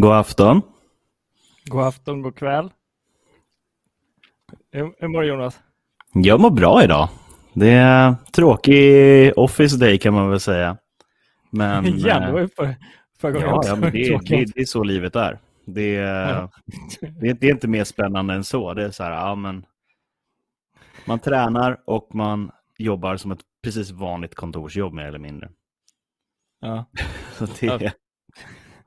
God afton. God afton, god kväll. Hur mår du Jonas? Jag mår bra idag. Det är tråkig office day kan man väl säga. Men, Igen, det var ju för, förra gången ja, också. ja, men det, Tråkigt. det, det är så livet är. Det, är- Ja. det, det är inte mer spännande än så. Det är så här, ja, men man tränar och man jobbar som ett precis vanligt kontorsjobb mer eller mindre. Ja. Så det Ja.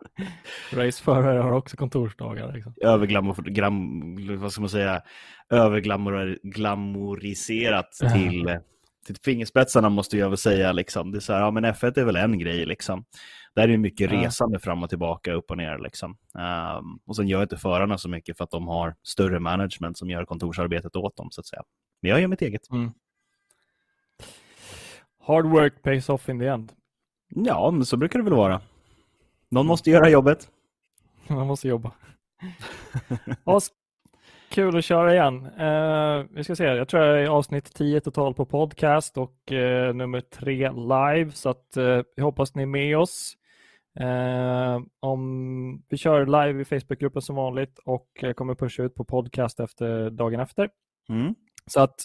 Raceförare har också kontorsdagar. Liksom. överglamor, gram, vad ska man säga, överglamoriserat Ja. till, till fingerspetsarna måste jag väl säga. Liksom. Det är så här, ja men F1 är väl en grej liksom. Där är det mycket Ja. resande fram och tillbaka, upp och ner liksom. Ehm, och sen gör inte förarna så mycket för att de har större management som gör kontorsarbetet åt dem så att säga. Men jag gör mitt eget. Mm. Hard work pays off in the end. Ja, men så brukar det väl vara. Någon måste göra jobbet. Man måste jobba. Kul att köra igen. Eh, vi ska se, jag tror jag är avsnitt 10 totalt på podcast och eh, nummer 3 live, så att eh, jag hoppas ni är med oss. Om vi kör live i Facebookgruppen som vanligt och jag kommer pusha ut på podcast efter dagen efter. Mm. Så att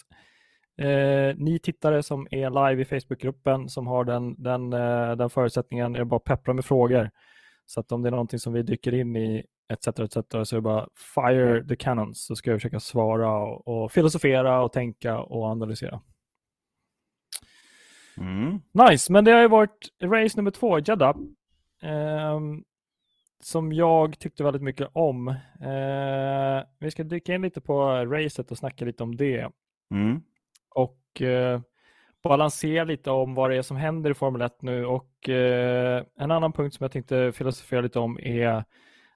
eh, ni tittare som är live i Facebookgruppen som har den, den, eh, den förutsättningen, är det bara peppra med frågor. Så att om det är någonting som vi dyker in i etc. etc. så är det bara fire the cannons så ska jag försöka svara och, och filosofera och tänka och analysera. Mm. Nice, men det har ju varit race nummer två, Jeddah. ehm, som jag tyckte väldigt mycket om. Eh, vi ska dyka in lite på racet och snacka lite om det. Mm. och eh, balansera lite om vad det är som händer i Formel 1 nu. Och eh, en annan punkt som jag tänkte filosofera lite om är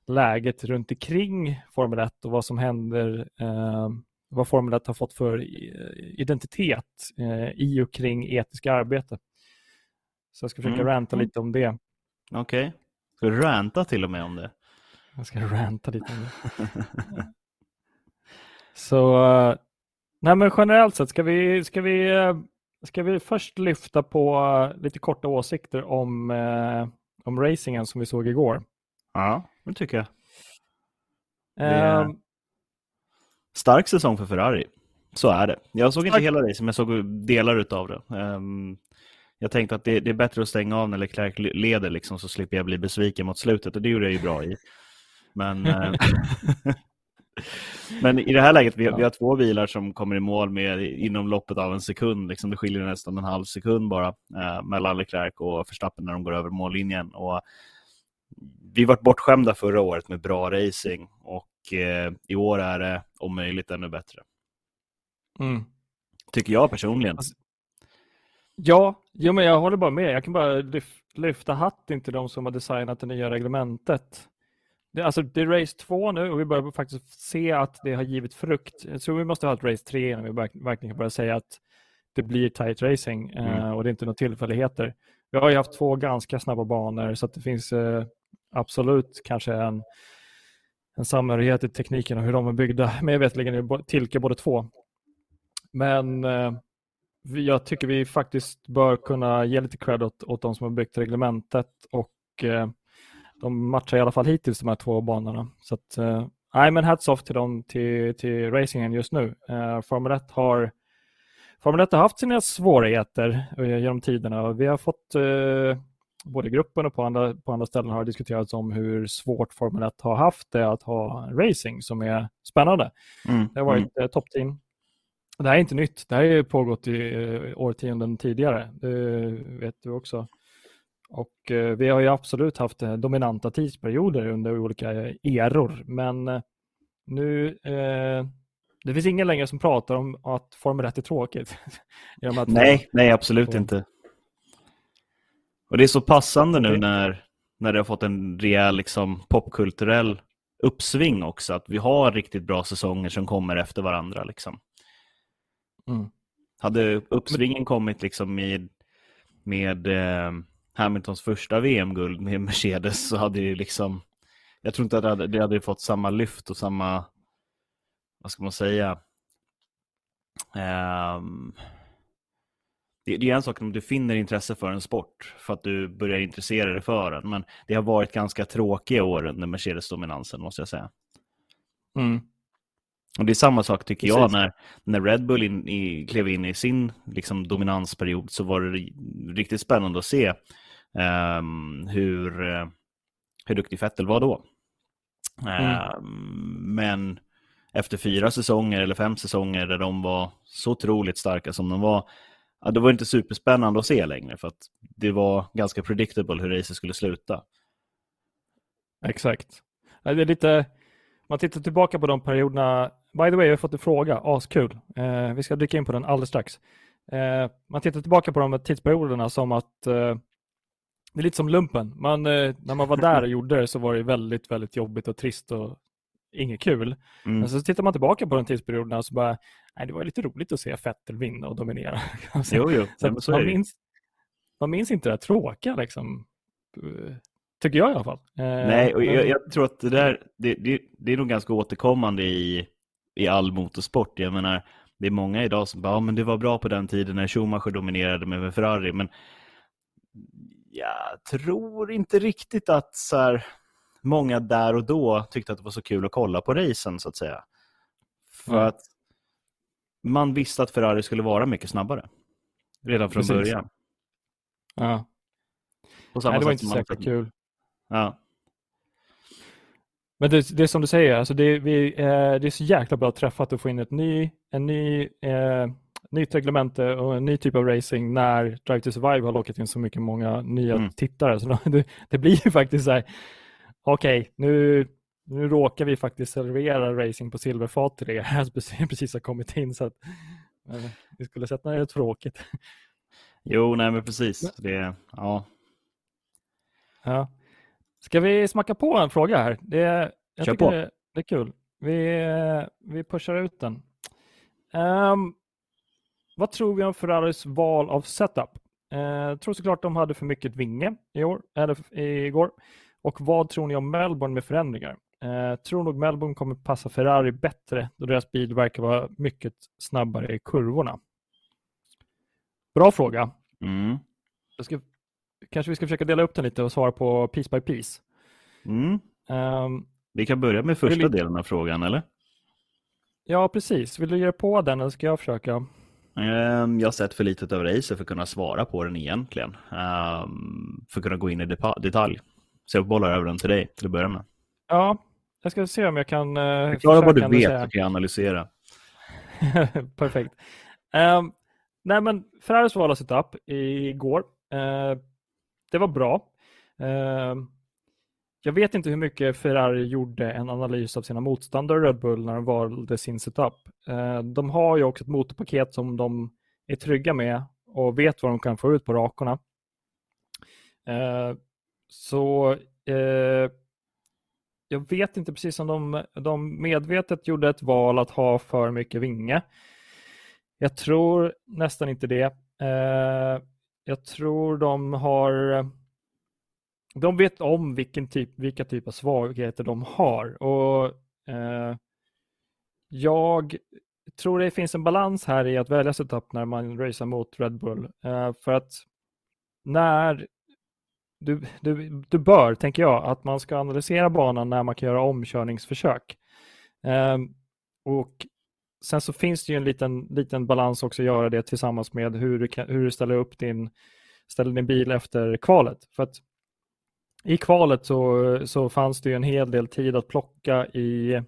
läget runt omkring Formel 1 och vad som händer, eh, vad Formel 1 har fått för i- identitet eh, i och kring etiska arbete. Så jag ska försöka Mm. ranta Mm. lite om det. Okej. Ska du ranta till och med om det? Jag ska ranta lite om det. Så, eh, nej men generellt sett, ska vi, ska vi, eh, ska vi först lyfta på eh, lite korta åsikter om, eh, om racingen som vi såg igår. ja, det tycker jag. är- Eh, Stark säsong för Ferrari. Så är det. Jag såg inte Stark- hela racet, men jag såg delar utav det. Ehm, jag tänkte att det, det är bättre att stänga av när Leclerc leder, liksom, så slipper jag bli besviken mot slutet. Och det gjorde jag ju bra i. Men, eh, men i det här läget, vi, har- vi har två bilar som kommer i mål med inom loppet av en sekund. Liksom, det skiljer nästan en halv sekund bara eh, mellan Leclerc och Verstappen när de går över mållinjen. Och vi var bortskämda förra året med bra racing och eh, i år är det om möjligt ännu bättre. mm. Tycker jag personligen. Alltså, Ja, jo, men jag håller bara med. Jag kan bara lyf, lyfta hatten till de som har designat det nya reglementet. Det, alltså, det är race två nu och vi börjar faktiskt se att det har givit frukt. Så vi måste ha ett race tre innan vi verk- verkligen kan börja säga att det blir tight racing eh, Mm. och det är inte några tillfälligheter. Vi har ju haft två ganska snabba banor så att det finns eh, absolut kanske en, en samhörighet i tekniken och hur de är byggda. Men jag vet bo- Tilke båda två. Men eh, jag tycker vi faktiskt bör kunna ge lite cred åt, åt de som har byggt reglementet och eh, de matchar i alla fall hittills de här två banorna. Så att, eh, nej, men hats off till dem till, till racingen just nu. Eh, Formel 1 har Formel 1 har haft sina svårigheter eh, genom tiderna och vi har fått eh, både i gruppen och på andra, på andra ställen har diskuterats om hur svårt Formel 1 har haft det att ha racing som är spännande. Mm. Det har varit mm. toppteam. Det här är inte nytt. Det här har ju pågått i eh, årtionden tidigare. Det vet du också. Och eh, vi har ju absolut haft eh, dominanta tidsperioder under olika eror. Men eh, nu, det finns ingen längre som pratar om att Formel 1 är tråkigt. Nej, nej absolut inte. Och det är så passande nu när, när det har fått en rejäl liksom, popkulturell uppsving också. Att vi har riktigt bra säsonger som kommer efter varandra. Liksom. Mm. Hade uppsvingen kommit liksom med, med eh, Hamiltons första VM-guld med Mercedes så hade det liksom, jag tror inte att det hade, det hade fått samma lyft och samma, vad ska man säga, Ehm, det, det är en sak om du finner intresse för en sport, för att du börjar intressera dig för den. Men det har varit ganska tråkiga år under Mercedes-dominansen, måste jag säga. Mm. Och Det är samma sak tycker Precis. jag när, när Red Bull in, i, klev in i sin liksom, dominansperiod så var det ri- riktigt spännande att se hur, eh, hur duktig Vettel var då. Ehm, men efter fyra säsonger eller fem säsonger där de var så otroligt starka som de var, ja, det var inte superspännande att se längre för att det var ganska predictable hur racet skulle sluta. Exakt. Det är lite, man tittar tillbaka på de perioderna. By the way, jag har fått en fråga, askul. Eh, vi ska dyka in på den alldeles strax. Eh, man tittar tillbaka på de tidsperioderna som att eh, det är lite som lumpen. Man, eh, när man var där och gjorde det så var det väldigt, väldigt jobbigt och trist och inget kul. Mm. Men så tittar man tillbaka på de tidsperioderna och så bara, nej, det var lite roligt att se Vettel vinna och dominera. Så- Jo, jo, så ja, så man, minns, man minns inte det här tråkiga liksom. Eh, Tycker jag i alla fall. Eh, Nej, och jag, jag tror att det där, det, det, det är nog ganska återkommande i, i all motorsport. Jag menar, det är många idag som bara, ja, men det var bra på den tiden när Schumacher dominerade med Ferrari, men jag tror inte riktigt att så här, många där och då tyckte att det var så kul att kolla på racen, så att säga. För Nej. att man visste att Ferrari skulle vara mycket snabbare. Redan från Precis. början. ja. På samma Nej, det var sätt inte så jäkla kul. Ja. Men det, det är som du säger, alltså det, vi, eh, det är så jäkla bra träffat att få in ett ny, en ny, eh, nytt reglemente och en ny typ av racing när Drive to Survive har lockat in så mycket många nya Mm. tittare. Så det, det blir ju faktiskt så här, okej, nu, nu råkar vi faktiskt servera racing på silverfat till er här som precis- har kommit in. Så att, eh, vi skulle sett när det är tråkigt. Jo, nej men precis. Det, ja. Ja. Ska vi smacka på en fråga här? Det, jag Kör på. Det, det är kul. Vi, eh, vi pushar ut den. Ehm, vad tror vi om Ferraris val av setup? Jag tror såklart de hade för mycket vinge i år, eller igår. Och vad tror ni om Melbourne med förändringar? Uh, tror nog Melbourne kommer passa Ferrari bättre då deras bil verkar vara mycket snabbare i kurvorna. Bra fråga. Mm. Ska, kanske vi ska försöka dela upp den lite och svara på piece by piece. Mm. Ehm, Vi kan börja med första Vill- delen av frågan, eller? ja, precis. Vill du ge på den eller ska jag försöka? Ehm, Jag har sett för lite av racet för att kunna svara på den egentligen. Ehm, För att kunna gå in i detalj. Så jag bollar över den till dig till att börja med. Ja, jag ska se om jag kan uh, Förklara vad du vet så kan jag analysera. Perfekt. Um, nej, men Ferraris val av setup igår. Uh, det var bra jag vet inte hur mycket Ferrari gjorde en analys av sina motståndare Red Bull när de valde sin setup. Eh, de har ju också ett motorpaket som de är trygga med och vet vad de kan få ut på rakorna. Eh, så eh, jag vet inte precis om de, de medvetet gjorde ett val att ha för mycket vinge. Jag tror nästan inte det. Jag tror de har de vet om vilken typ, vilka typ av svagheter de har. Och eh, Jag tror det finns en balans här i att välja setup när man racear mot Red Bull. Eh, för att när du, du, du bör, tänker jag, att man ska analysera banan när man kan göra omkörningsförsök. Eh, och Sen så finns det ju en liten, liten balans också att göra det tillsammans med hur du, kan, hur du ställer upp din, ställer din bil efter kvalet. För att i kvalet så, så fanns det ju en hel del tid att plocka i,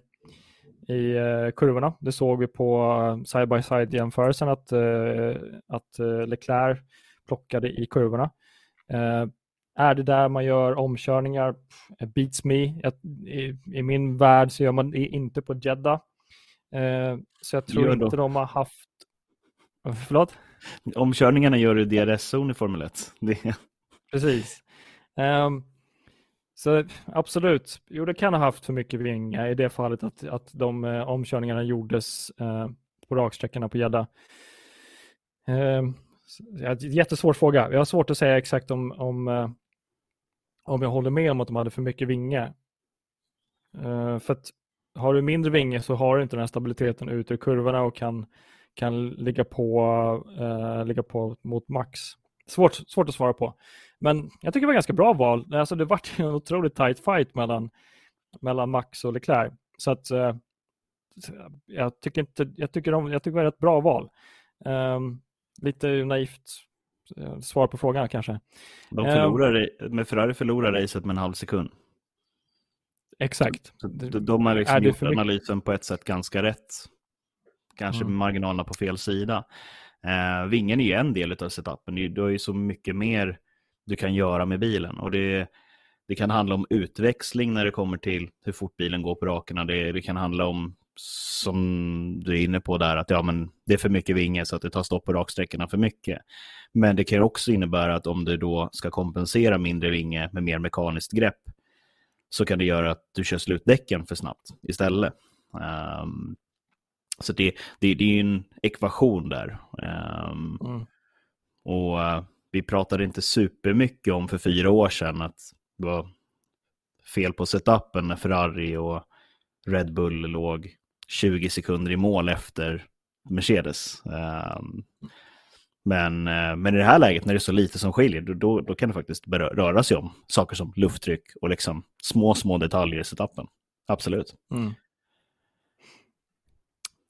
i uh, kurvorna. Det såg vi på side-by-side-jämförelsen att, uh, att Leclerc plockade i kurvorna. är det där man gör omkörningar? Beats me. I, I, min värld så gör man det inte på Jeddah. så jag tror inte de har haft... Förlåt? Omkörningarna gör du DRS-zon i Formel 1. Det... Precis. Um, så absolut, jo det kan ha haft för mycket vinga i det fallet att, att de eh, omkörningarna gjordes eh, på raksträckorna på gädda. Eh, jättesvår fråga. Jag har svårt att säga exakt om, om, eh, om jag håller med om att de hade för mycket vinge. Eh, för att har du mindre vinge så har du inte den här stabiliteten ut ur kurvorna och kan, kan ligga på, eh, ligga på mot max. Svårt, svårt att svara på. Men jag tycker det var ganska bra val. Alltså det var en otroligt tight fight mellan, mellan Max och Leclerc. Så att uh, jag tycker inte, jag tycker, de, jag tycker det var ett bra val. Um, lite naivt svar på frågan kanske. De förlorar, um, med Ferrari förlorar racet med en halv sekund. Exakt. De, de har liksom gjort analysen på ett sätt ganska rätt. Kanske mm. marginalerna på fel sida. Eh, vingen är ju en del av setupen. Du har ju så mycket mer du kan göra med bilen. Och det, det kan handla om utväxling när det kommer till hur fort bilen går på rakerna. Det, det kan handla om, som du är inne på där, att ja, men det är för mycket vinge så att det tar stopp på raksträckorna för mycket. Men det kan också innebära att om du då ska kompensera mindre vinge med mer mekaniskt grepp så kan det göra att du kör slut däcken för snabbt istället. Um, så det, det, det är en ekvation där. Um, mm. Och uh, vi pratade inte supermycket om för fyra år sedan att det var fel på setupen när Ferrari och Red Bull låg 20 sekunder i mål efter Mercedes. Ehm, men, eh, men i det här läget när det är så lite som skiljer, då, då kan det faktiskt röra sig om saker som lufttryck och liksom små, små detaljer i setupen. Absolut. Mm.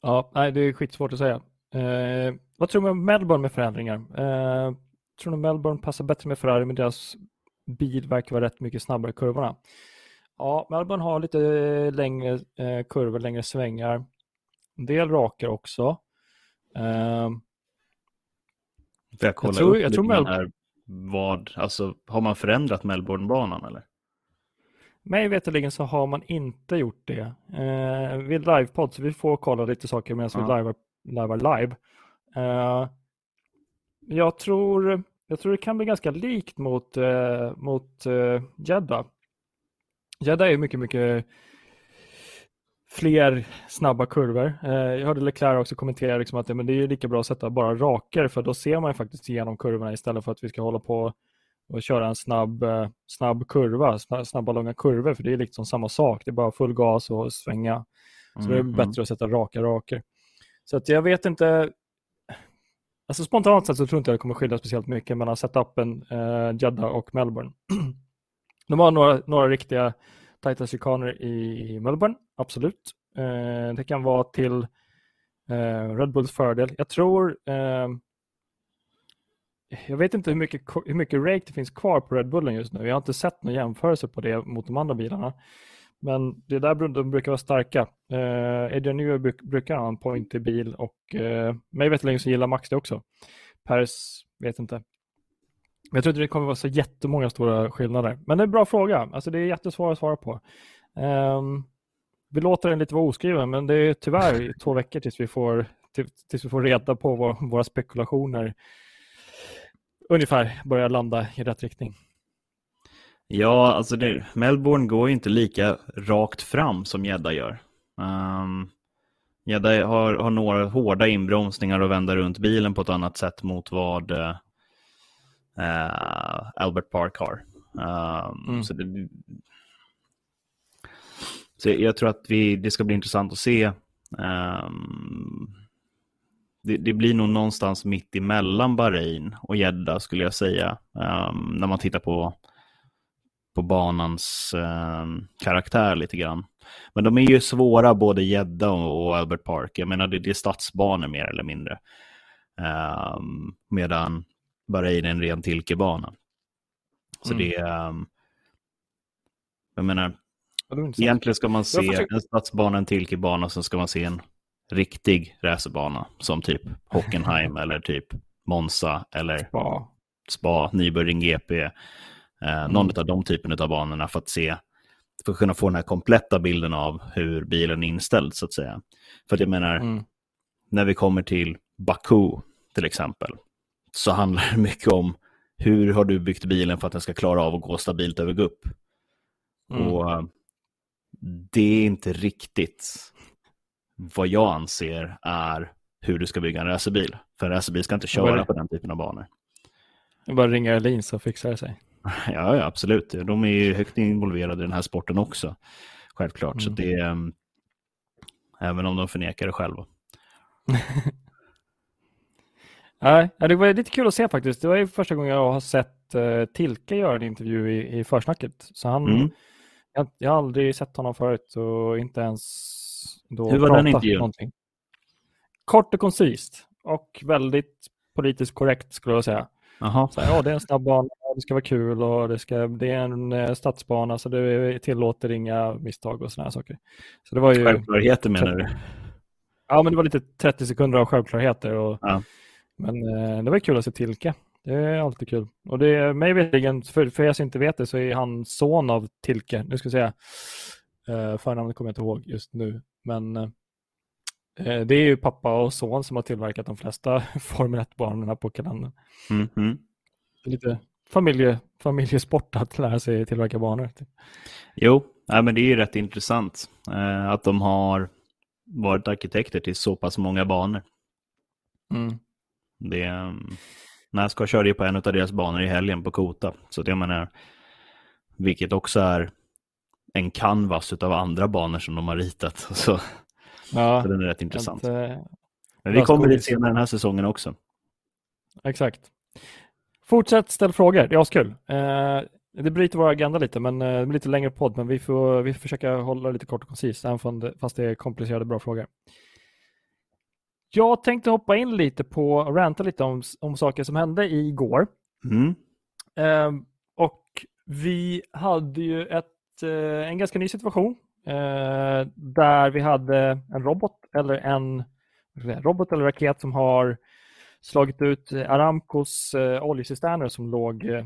Ja, nej, det är skitsvårt att säga. Eh, vad tror du om Melbourne med förändringar? Eh, tror du Melbourne passar bättre med Ferrari, men deras bil verkar vara rätt mycket snabbare i kurvorna? Ja, Melbourne har lite längre eh, kurvor, längre svängar. En del rakar också. Eh, Får jag kolla jag tror, upp jag tror Mel... här, vad, alltså, har man förändrat Melbournebanan eller? Mig veterligen så har man inte gjort det. Eh, vi livepodd, så vi får kolla lite saker medan ja. vi livear, livear live. Eh, jag, tror, jag tror det kan bli ganska likt mot, eh, mot eh, Jeddah. Jeddah är mycket, mycket fler snabba kurvor. Eh, jag hörde Leclerc också kommentera liksom att men det är lika bra att sätta bara raker för då ser man faktiskt igenom kurvorna istället för att vi ska hålla på och köra en snabb, eh, snabb kurva, snabba långa kurvor för det är liksom samma sak. Det är bara full gas och svänga. Så mm, det är mm, mm. bättre att sätta raka raker. Så att jag vet inte. Alltså spontant sett så tror inte jag det kommer skilja speciellt mycket mellan setupen eh, Jeddah och Melbourne. De har några, några riktiga tajta chikaner i Melbourne, absolut. Eh, det kan vara till eh, Red Bulls fördel. Jag tror, eh, jag vet inte hur mycket, hur mycket rake det finns kvar på Red Bullen just nu. Jag har inte sett någon jämförelse på det mot de andra bilarna. Men det är där de brukar vara starka. Eh, Adrian Newey brukar ha en point i bil och eh, mig veterligen så gillar Max det också. Paris vet inte. Men jag tror inte det kommer vara så jättemånga stora skillnader. Men det är en bra fråga. Alltså det är jättesvårt att svara på. Um, vi låter den lite vara oskriven, men det är tyvärr två veckor tills vi får, tills vi får reda på vår, våra spekulationer ungefär börjar landa i rätt riktning. Ja, alltså det, Melbourne går ju inte lika rakt fram som Gädda gör. Um, har, har några hårda inbromsningar och vänder runt bilen på ett annat sätt mot vad uh, Albert Park har. Um, mm. så, det, så jag tror att vi, det ska bli intressant att se. Um, det, det, blir nog någonstans mitt emellan Bahrain och Jeddah skulle jag säga. Um, när man tittar på, på banans karaktär lite grann. Men de är ju svåra både Jeddah och, Albert Park. Jag menar det, det är stadsbanor mer eller mindre. Um, medan Bahrain är en ren tilkebana. Så mm. det är, um, jag menar, egentligen ska man se försöker... en stadsbana, en tilkebana, och så ska man se en riktig racerbana som typ Hockenheim eller typ Monza eller Spa, Spa Nürburgring GP. Eh, mm. Någon av de typerna av banorna för att se, för att kunna få den här kompletta bilden av hur bilen är inställd så att säga. För att jag menar, mm. när vi kommer till Baku till exempel, så handlar det mycket om hur har du byggt bilen för att den ska klara av att gå stabilt över gupp. Mm. Och det är inte riktigt vad jag anser är hur du ska bygga en racerbil. För en racerbil ska inte köra på den typen av banor. Jag bara ringa Elin så fixar det sig. Ja, ja, absolut. De är ju högt involverade i den här sporten också. Självklart. Mm. Så det, um, även om de förnekar det själva. Nej, det var lite kul att se faktiskt. Det var ju första gången jag har sett uh, Tilke göra en intervju i, i försnacket. Så han, mm. jag, jag, har aldrig sett honom förut och inte ens då Hur var den intervjun? Någonting. Kort och koncist och väldigt politiskt korrekt skulle jag säga. Aha. Så, ja, det är en snabb bana, det ska vara kul och det, ska, det är en eh, stadsbana så det tillåter inga misstag och sådana saker. Så det var ju... Självklarheter menar du? Ja, men det var lite 30 sekunder av självklarheter. Och, ja. Men eh, det var kul att se Tilke. Det är alltid kul. Och det är mig vetligen, för, för er som inte vet det, så är han son av Tilke. Nu ska jag säga, eh, förnamnet kommer jag inte ihåg just nu. Men eh, det är ju pappa och son som har tillverkat de flesta Formel 1-banorna på kalendern. Mm -hmm. Lite familje, familjesport att lära sig tillverka banor. Typ. Jo, ja, men det är ju rätt intressant eh, att de har varit arkitekter till så pass många banor. Mm. Det, när jag ska köra på en av deras banor i helgen på Kota. Så det menar, vilket också är en canvas av andra banor som de har ritat. Så, ja, så den är rätt intressant. Ett, eh, Men vi kommer dit senare den här säsongen också. Exakt. Fortsätt ställa frågor, det är askul. Eh, det bryter vår agenda lite, men eh, det blir lite längre podd, men vi får, vi får försöka hålla lite kort och koncist, även fast det är komplicerade bra frågor. Jag tänkte hoppa in lite på och ranta lite om, om saker som hände igår. Mm. Eh, och vi hade ju ett, eh, en ganska ny situation eh, där vi hade en robot eller en robot eller raket som har slagit ut Aramcos eh, oljecisterner som låg eh,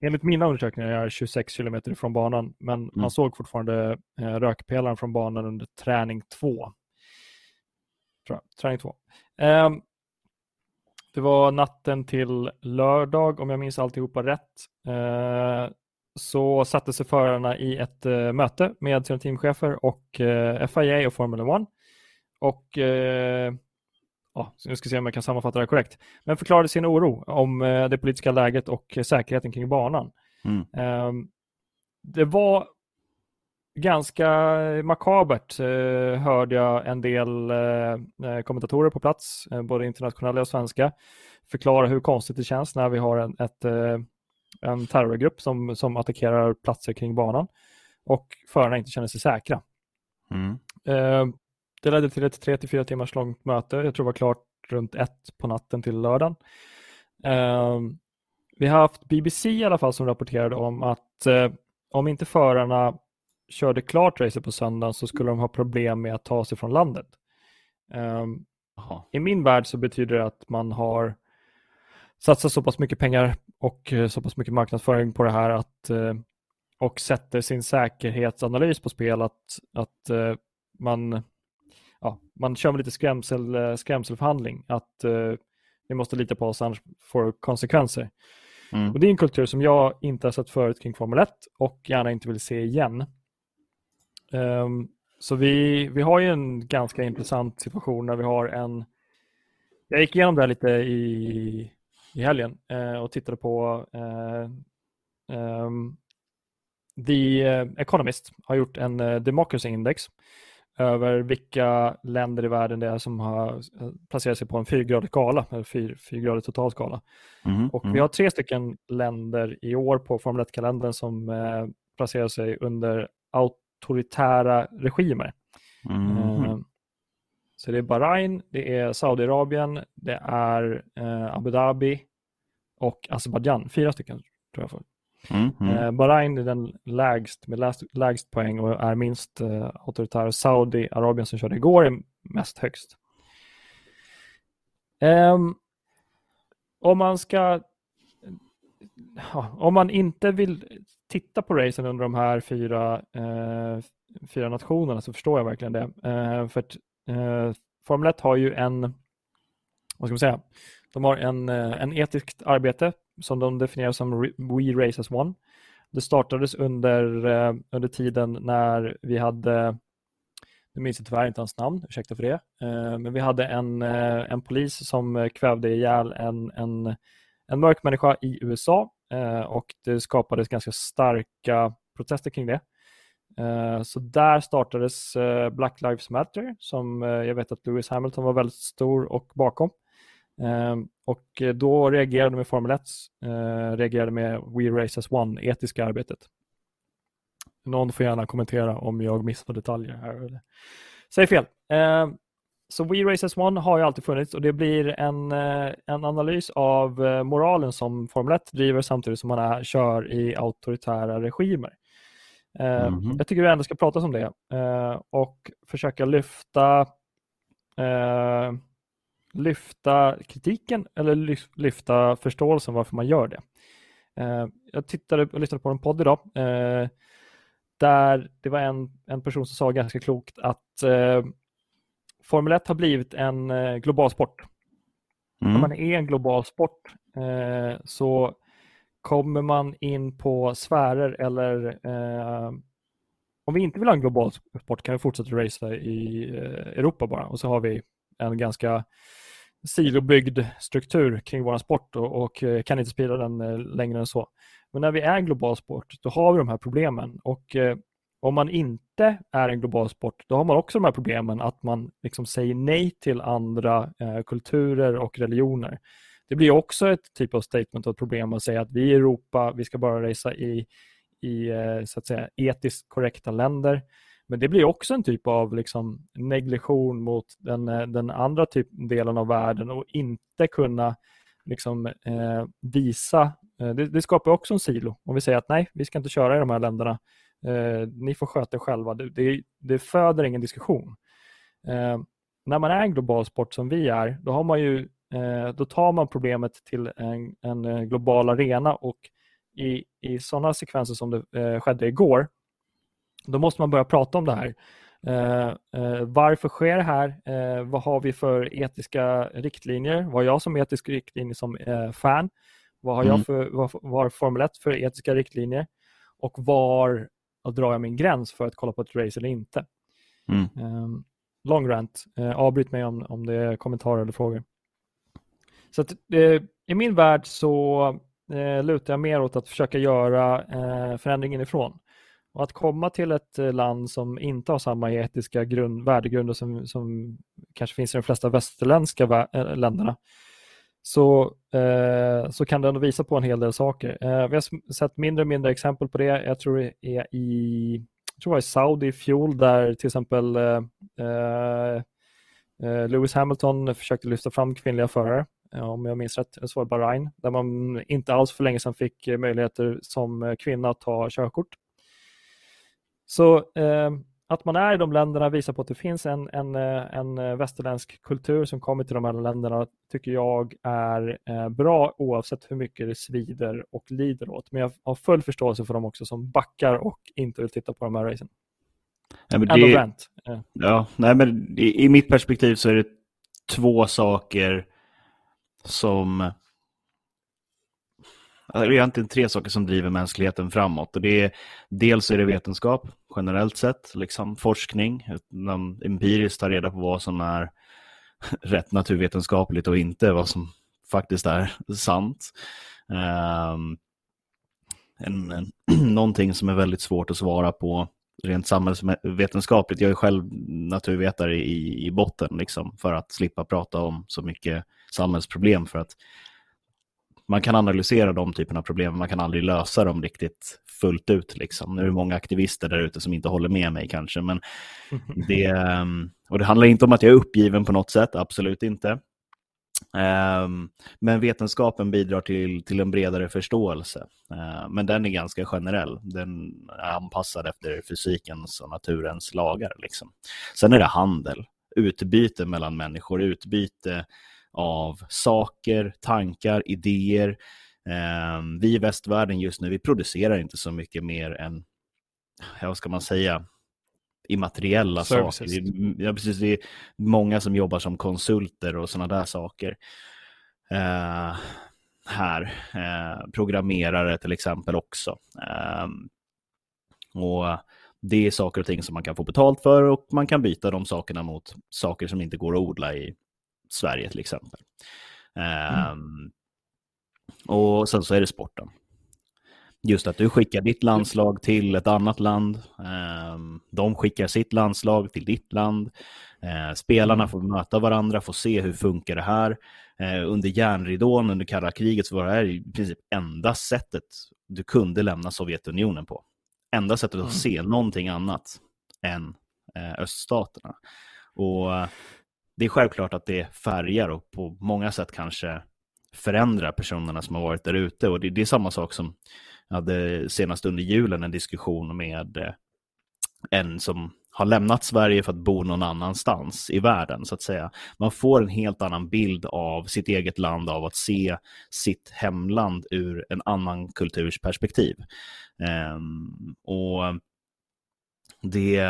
enligt mina undersökningar 26 kilometer från banan, men mm. man såg fortfarande eh, rökpelaren från banan under träning 2. Träning 2. Eh, det var natten till lördag, om jag minns alltihopa rätt. Eh, så satte sig förarna i ett eh, möte med sina teamchefer och eh, FIA och Formula 1. Och eh, ja, nu ska se om jag kan sammanfatta det korrekt, men förklarade sin oro om eh, det politiska läget och säkerheten kring banan. Mm. Ehm, det var ganska makabert, eh, hörde jag en del eh, kommentatorer på plats, både internationella och svenska, förklara hur konstigt det känns när vi har en, ett, en terrorgrupp som, som attackerar platser kring banan och förarna inte känner sig säkra. Mm. Ehm, det ledde till ett 3-4 timmars långt möte. Jag tror det var klart runt ett på natten till lördagen. Uh, vi har haft BBC i alla fall som rapporterade om att uh, om inte förarna körde klart racet på söndagen så skulle de ha problem med att ta sig från landet. Um, I min värld så betyder det att man har satsat så pass mycket pengar och uh, så pass mycket marknadsföring på det här att, eh, och sätter sin säkerhetsanalys på spel att, att man ja, man kör med lite skrämsel, eh, skrämselförhandling. Att uh, vi måste lita på oss, annars får konsekvenser. Mm. Och Det är en kultur som jag inte har sett förut kring Formel 1 och gärna inte vill se igen. Um, så vi, vi har ju en ganska intressant situation när vi har en... Jag gick igenom det här lite i, i helgen uh, och tittade på uh, um, The Economist har gjort en Democracy Index över vilka länder i världen det är som har placerat sig på en fyrgradig skala, eller fyr, fyrgradig totalskala. Mm, och mm. vi har tre stycken länder i år på Formel 1-kalendern som eh, placerar sig under auktoritära regimer. Mm. Eh, så det är Bahrain, det är Saudiarabien, det är eh, Abu Dhabi och Azerbajdzjan. Fyra stycken tror jag. För. Mm, mm. Eh, Bahrain är den lägst med lägst, lägst poäng och är minst eh, auktoritär. Saudiarabien som körde igår är mest högst. Um, om man ska ja, om man inte vill titta på racen under de här fyra, eh, fyra nationerna så förstår jag verkligen det. Eh, för att, eh, Formel 1 har ju en, vad ska man säga, de har en, eh, en etiskt arbete som de definierar som We Race as One. Det startades under, eh, under tiden när vi hade, nu minns jag tyvärr inte hans namn, ursäkta för det, eh, men vi hade en, eh, en polis som eh, kvävde ihjäl en, en, en mörk människa i USA eh, och det skapades ganska starka protester kring det. Eh, så där startades Black Lives Matter som jag vet att Lewis Hamilton var väldigt stor och bakom. Ehm, och då reagerade med Formel 1, reagerade med We Race as One, etiska arbetet. Någon får gärna kommentera om jag missar detaljer här. Säg fel. Ehm, så We Race as One har ju alltid funnits och det blir en, en analys av moralen som Formel 1 driver samtidigt som man är, kör i auktoritära regimer. Mm -hmm. Jag tycker vi ändå ska prata om det och försöka lyfta lyfta kritiken eller lyfta förståelsen varför man gör det. Eh, jag tittade och lyssnade på en podd idag eh, där det var en, en person som sa ganska klokt att eh, Formel 1 har blivit en global sport. Mm. När man är en global sport så kommer man in på sfärer eller om vi inte vill ha en global sport kan vi fortsätta racea i Europa bara och så har vi en ganska silobyggd struktur kring vår sport och, och, eh, kan inte sprida den eh, längre än så. Men när vi är en global sport, då har vi de här problemen och eh, om man inte är en global sport, då har man också de här problemen att man liksom säger nej till andra eh, kulturer och religioner. Det blir också ett typ av statement och ett problem att säga att vi i Europa, vi ska bara resa i, i eh, så att säga, etiskt korrekta länder. Men det blir också en typ av liksom negligation mot den, eh, den andra typ, delen av världen och inte kunna liksom, eh, visa. Eh, det, det, skapar också en silo. Om vi säger att nej, vi ska inte köra i de här länderna. Eh, ni får sköta er själva. Det, det, det föder ingen diskussion. Eh, när man är en global sport som vi är, då, har man ju, eh, då tar man problemet till en, en eh, global arena och i, i sådana sekvenser som det skedde igår, då måste man börja prata om det här. Eh, eh, varför sker det här? Eh, vad har vi för etiska riktlinjer? Vad har jag som etisk riktlinje som eh, fan? Vad har mm. jag för, vad, vad har Formel 1 för etiska riktlinjer? Och var drar jag min gräns för att kolla på ett race eller inte? Mm. Ehm, long rant. Eh, avbryt mig om, om det är kommentarer eller frågor. Så att, eh, I min värld så lutar jag mer åt att försöka göra förändringen ifrån. Och att komma till ett eh, land som inte har samma etiska grund, värdegrunder som, som kanske finns i de flesta västerländska eh, länderna, så, eh, så kan det ändå visa på en hel del saker. Eh, vi har sett mindre och mindre exempel på det. Jag tror det är i, jag tror det var i Saudi i fjol där till exempel eh, eh, eh Lewis Hamilton försökte lyfta fram kvinnliga förare om jag minns rätt, så var det Bahrain, där man inte alls för länge sedan fick möjligheter som kvinna att ta körkort. Så eh, att man är i de länderna visar på att det finns en, en, eh, en eh, västerländsk kultur som kommer till de här länderna tycker jag är eh, bra oavsett hur mycket det svider och lider åt. Men jag har full förståelse för dem också som backar och inte vill titta på de här racen. Ja, men det, ja, nej, men i, i mitt perspektiv så är det två saker som Alltså, det är egentligen tre saker som driver mänskligheten framåt. Och det är, dels är det vetenskap generellt sett, liksom forskning. Man empiriskt tar reda på vad som är rätt naturvetenskapligt och inte, vad som faktiskt är sant. Um, en, en, någonting som är väldigt svårt att svara på rent samhällsvetenskapligt. Jag är själv naturvetare i, i botten liksom, för att slippa prata om så mycket samhällsproblem. För att man kan analysera de typerna av problem, man kan aldrig lösa dem riktigt fullt ut. Liksom. Nu är det många aktivister där ute som inte håller med mig kanske, men det, ehm, och det handlar inte om att jag är uppgiven på något sätt, absolut inte. Um, men vetenskapen bidrar till, till en bredare förståelse. Uh, men den är ganska generell. Den är anpassad efter fysikens och naturens lagar. Liksom. Sen är det handel, utbyte mellan människor, utbyte av saker, tankar, idéer. Eh, vi i västvärlden just nu, vi producerar inte så mycket mer än, vad ska man säga, immateriella Services. saker. Ja, precis, det är många som jobbar som konsulter och sådana där saker. Eh, här, eh, programmerare till exempel också. Eh, och det är saker och ting som man kan få betalt för och man kan byta de sakerna mot saker som inte går att odla i Sverige till exempel. Mm. Um, och sen så är det sporten. Just att du skickar ditt landslag till ett annat land. Ehm, de skickar sitt landslag till ditt land. Eh, spelarna mm. får möta varandra, får se hur funkar det här. Eh, under järnridån, under kalla kriget, så var det här i princip enda sättet du kunde lämna Sovjetunionen på. Enda sättet att mm. se någonting annat än eh, öststaterna. Och det är självklart att det färgar och på många sätt kanske förändrar personerna som har varit där ute. Och det, det är samma sak som jag hade senast under julen en diskussion med eh, en som har lämnat Sverige för att bo någon annanstans i världen, så att säga. Man får en helt annan bild av sitt eget land, av att se sitt hemland ur en annan kulturs perspektiv. Um, och det,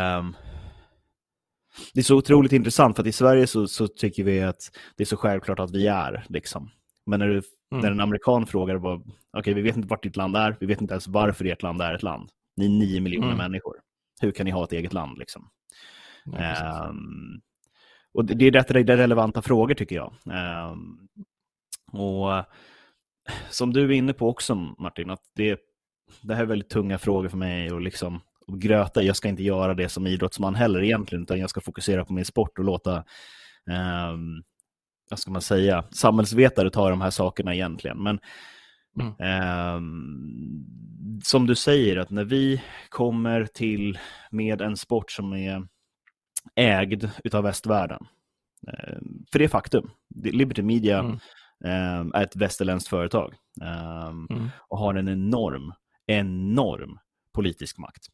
det är så otroligt intressant, för att i Sverige så, så, tycker vi att det är så självklart att vi är. Liksom. Men när, du, mm. när en amerikan frågar, okej, okay, vi vet inte vart ditt land är, vi vet inte ens varför ert land är ett land. Ni är nio miljoner mm. människor hur kan ni ha ett eget land? Liksom? Ja, um, och det, är det är relevanta frågor tycker jag. Um, och som du är inne på också Martin, att det, det här är väldigt tunga frågor för mig och liksom och gröta. Jag ska inte göra det som idrottsman heller egentligen, utan jag ska fokusera på min sport och låta um, vad ska man säga, samhällsvetare ta de här sakerna egentligen. Men Mm. Eh, som du säger, att när vi kommer till med en sport som är ägd utav västvärlden, eh, för det är faktum. Liberty Media mm. eh, är ett västerländskt företag ehm, mm. och har en enorm, enorm politisk makt.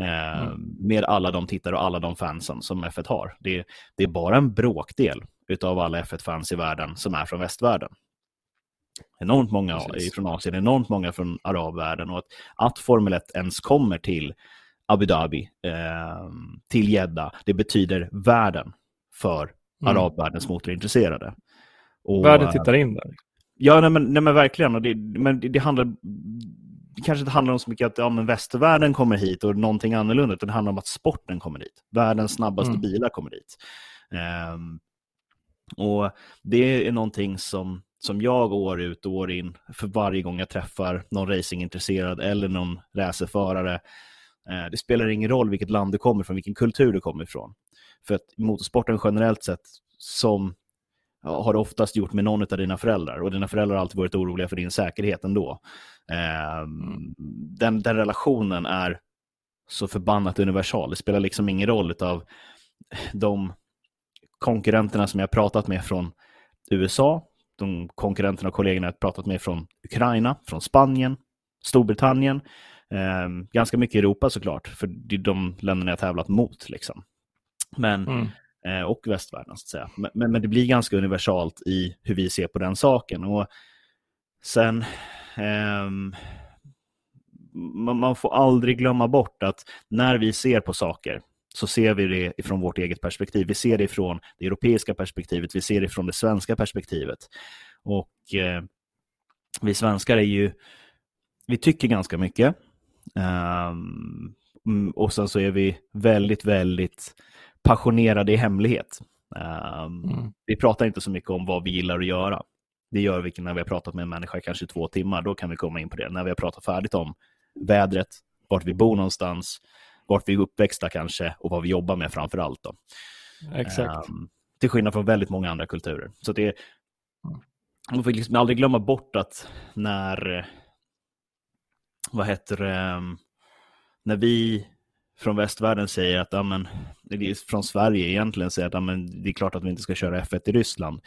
Eh, mm. med alla de tittare och alla de fansen som F1 har. Det, det är bara en bråkdel utav alla F1-fans i världen som är från västvärlden enormt många Precis. från Asien, enormt många från arabvärlden och att, att Formel 1 ens kommer till Abu Dhabi, eh, till Jeddah, det betyder världen för mm. arabvärldens motorintresserade. Och, världen tittar in där. Ja, nej, men, nej, men verkligen. Och det, men det, handlar kanske inte handlar om så mycket att ja, men västvärlden kommer hit och någonting annorlunda, utan det handlar om att sporten kommer dit. Världens snabbaste mm. bilar kommer dit. Um, och det är någonting som som jag år ut och år in för varje gång jag träffar någon racingintresserad eller någon racerförare. Eh, det spelar ingen roll vilket land du kommer från, vilken kultur du kommer ifrån. För att motorsporten generellt sett som har oftast gjort med någon av dina föräldrar och dina föräldrar har alltid varit oroliga för din säkerhet ändå. Eh, den, den relationen är så förbannat universal. Det spelar liksom ingen roll av de konkurrenterna som jag pratat med från USA, de konkurrenterna och kollegorna jag pratat med från Ukraina, från Spanien, Storbritannien, eh, ganska mycket Europa såklart, för det är de länderna jag tävlat mot. Liksom. Men, mm. Eh, och västvärlden, så att säga. Men, men, men, det blir ganska universalt i hur vi ser på den saken. Och sen, eh, man, man får aldrig glömma bort att när vi ser på saker, så ser vi det ifrån vårt eget perspektiv. Vi ser det ifrån det europeiska perspektivet, vi ser det ifrån det svenska perspektivet. Och eh, vi svenskar är ju, vi tycker ganska mycket. Um, och sen så är vi väldigt, väldigt passionerade i hemlighet. Um, mm. Vi pratar inte så mycket om vad vi gillar att göra. Det gör vi när vi har pratat med en människa i kanske två timmar. Då kan vi komma in på det. När vi har pratat färdigt om vädret, vart vi bor någonstans, vart vi är uppväxta kanske och vad vi jobbar med framför allt. Då. Exakt. Um, till skillnad från väldigt många andra kulturer. Så det, man får liksom aldrig glömma bort att när, vad heter det, ehm, när vi från västvärlden säger att, ja, men, från Sverige egentligen säger att ja, men, det är klart att vi inte ska köra F1 i Ryssland.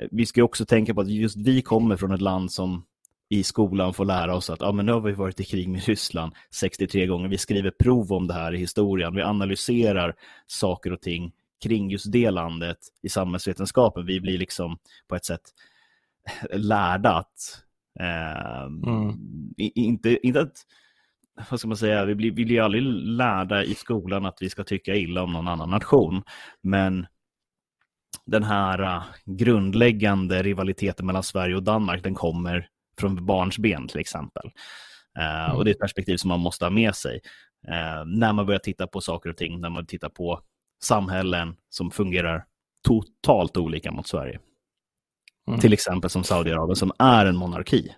Eh, vi ska också tänka på att just vi kommer från ett land som i skolan får lära oss att ja, men nu har vi varit i krig med Ryssland 63 gånger. Vi skriver prov om det här i historien. Vi analyserar saker och ting kring just det landet i samhällsvetenskapen. Vi blir liksom på ett sätt lärda att eh, mm. inte, inte att vad ska man säga, vi blir, vi blir aldrig lärda i skolan att vi ska tycka illa om någon annan nation. Men den här uh, grundläggande rivaliteten mellan Sverige och Danmark, den kommer från barnsben till exempel. Mm. Och det är ett perspektiv som man måste ha med sig uh, när man börjar titta på saker och ting, när man tittar på samhällen som fungerar totalt olika mot Sverige. Mm. Till exempel som Saudiarabien som är en monarki.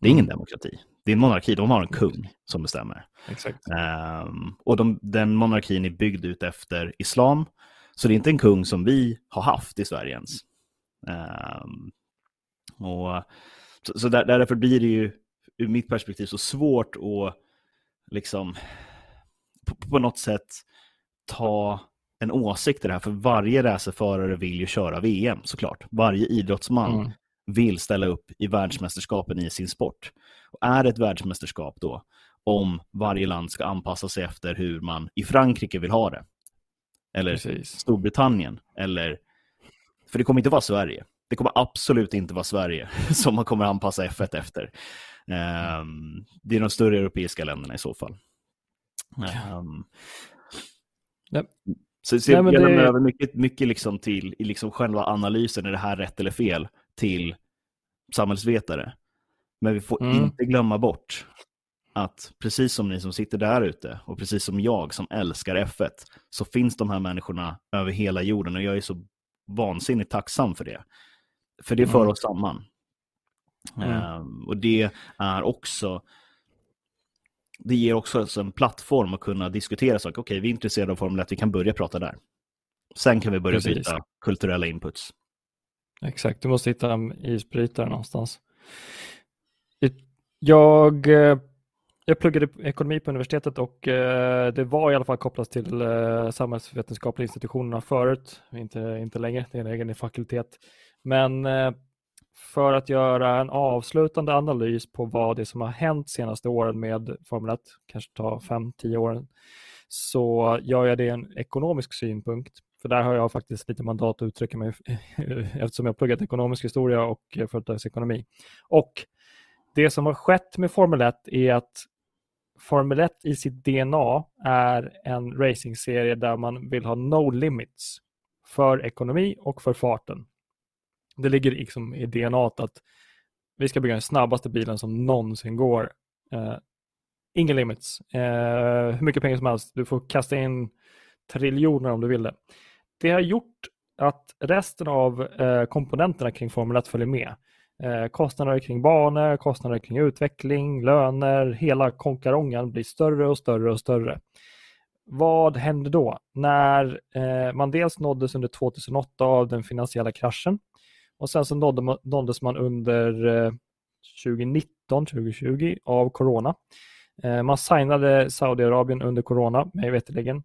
Det är ingen mm. demokrati. Det är en monarki, de har en kung som bestämmer. Exakt. Um, och de, den monarkin är byggd ut efter islam, så det är inte en kung som vi har haft i Sverige ens. Um, och, så, så där, därför blir det ju ur mitt perspektiv så svårt att liksom på, på något sätt ta en åsikt i det här, för varje racerförare vill ju köra VM såklart. Varje idrottsman mm. vill ställa upp i världsmästerskapen i sin sport. Är det ett världsmästerskap då, om varje land ska anpassa sig efter hur man i Frankrike vill ha det, eller Precis. Storbritannien, eller... För det kommer inte vara Sverige. Det kommer absolut inte vara Sverige som man kommer anpassa F1 efter. Um, det är de större europeiska länderna i så fall. Um, ja. Så, så Nej, jag det... över mycket, mycket liksom till i liksom själva analysen, är det här rätt eller fel, till samhällsvetare. Men vi får mm. inte glömma bort att precis som ni som sitter där ute och precis som jag som älskar F1 så finns de här människorna över hela jorden och jag är så vansinnigt tacksam för det. För det för mm. oss samman. Mm. Um, och det är också det ger också en plattform att kunna diskutera saker. Okej, vi är intresserade av Formel 1, vi kan börja prata där. Sen kan vi börja Precis. byta kulturella inputs. Exakt, du måste hitta en isbrytare någonstans. Jag, eh, jag pluggade ekonomi på universitetet och eh, det var i alla fall kopplat till eh, samhällsvetenskapliga institutionerna förut, inte, inte längre, det är en egen fakultet. Men för att göra en avslutande analys på vad det är som har hänt senaste åren med Formel 1, kanske ta 5-10 åren, så gör jag det i en ekonomisk synpunkt. För där har jag faktiskt lite mandat att uttrycka mig eftersom jag pluggat ekonomisk historia och företagsekonomi. Och det som har skett med Formel 1 är att Formel 1 i sitt DNA är en racingserie där man vill ha no limits för ekonomi och för farten. Det ligger liksom i DNA att vi ska bygga den snabbaste bilen som någonsin går. Eh, uh, ingen limits. Uh, hur mycket pengar som helst. Du får kasta in triljoner om du vill det. Det har gjort att resten av uh, komponenterna kring Formel 1 följer med. Eh, kostnader kring banor, kostnader kring utveckling, löner, hela konkarongen blir större och större och större. Vad hände då? När eh, man dels nåddes under 2008 av den finansiella kraschen och sen så nådde man, nåddes man under eh, 2019, 2020 av corona. Eh, man signade Saudiarabien under corona, mig veterligen.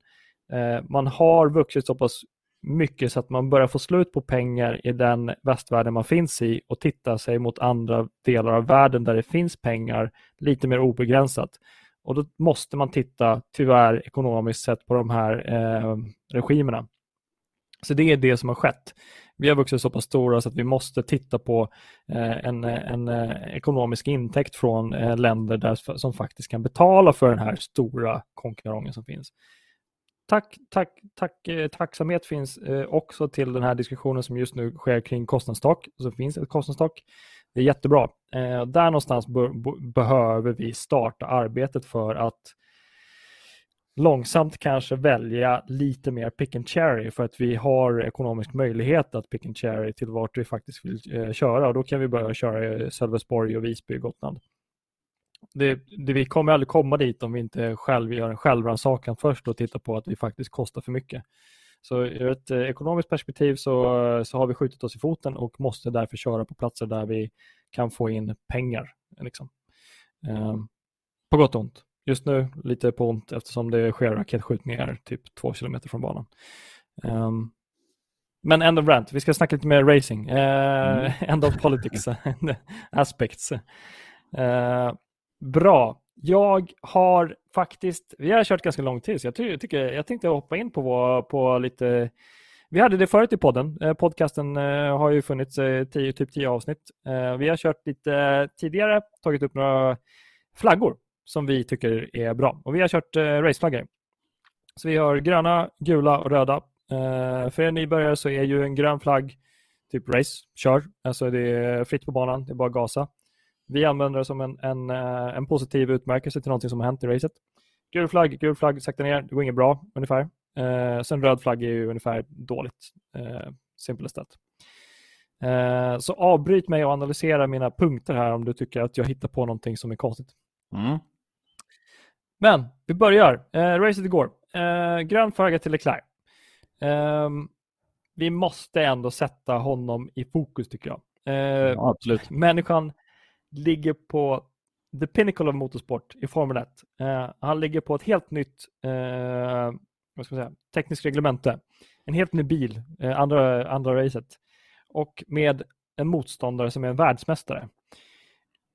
Eh, man har vuxit så pass mycket så att man börjar få slut på pengar i den västvärlden man finns i och titta sig mot andra delar av världen där det finns pengar lite mer obegränsat. Och då måste man titta, tyvärr ekonomiskt sett, på de här eh, regimerna. Så det är det som har skett vi har vuxit så pass stora så att vi måste titta på eh, en, en eh, ekonomisk intäkt från eh, länder där, som faktiskt kan betala för den här stora konkurrensen som finns. Tack, tack, tack, eh, tacksamhet finns eh, också till den här diskussionen som just nu sker kring kostnadstak. Så finns ett kostnadstak. Det är jättebra. Eh, där någonstans behöver vi starta arbetet för att långsamt kanske välja lite mer pick and cherry för att vi har ekonomisk möjlighet att pick and cherry till vart vi faktiskt vill köra och då kan vi börja köra Sölvesborg och Visby och Gotland. Det, det, vi kommer aldrig komma dit om vi inte själv gör en självrannsakan först och tittar på att vi faktiskt kostar för mycket. Så ur ett eh, ekonomiskt perspektiv så, så har vi skjutit oss i foten och måste därför köra på platser där vi kan få in pengar. Liksom. Eh, på gott och ont. Just nu lite på ont eftersom det sker raketskjutningar typ två kilometer från banan. Um, men end of rant, vi ska snacka lite mer racing. Uh, mm. End of politics aspects. Uh, bra, jag har faktiskt, vi har kört ganska lång tid så jag, ty tycker, jag tänkte hoppa in på, på lite vi hade det förut i podden. Eh, podcasten eh, har ju funnits eh, tio, typ tio avsnitt. Vi har kört lite tidigare, tagit upp några flaggor som vi tycker är bra. Och vi har kört raceflaggor. Så vi har gröna, gula och röda. För er nybörjare så är ju en grön flagg typ race, kör. Alltså det är fritt på banan, det är bara att gasa. Vi använder det som en, en, eh, en positiv utmärkelse till någonting som har hänt i racet. Gul flagg, gul flagg, sakta ner, det går inget bra ungefär. Eh, sen röd flagg är ju ungefär dåligt. Eh, that. Eh, så avbryt mig och analysera mina punkter här om du tycker att jag hittar på någonting som är konstigt. Mm. Men vi börjar. Eh, racet igår. Eh, grön flagga till Leclerc. Eh, vi måste ändå sätta honom i fokus tycker jag. Eh, Ja, absolut. Människan ligger på the pinnacle of motorsport i Formel 1. Eh, han ligger på ett helt nytt eh, vad ska man säga, tekniskt reglemente. En helt ny bil, eh, andra, andra racet. Och med en motståndare som är en världsmästare.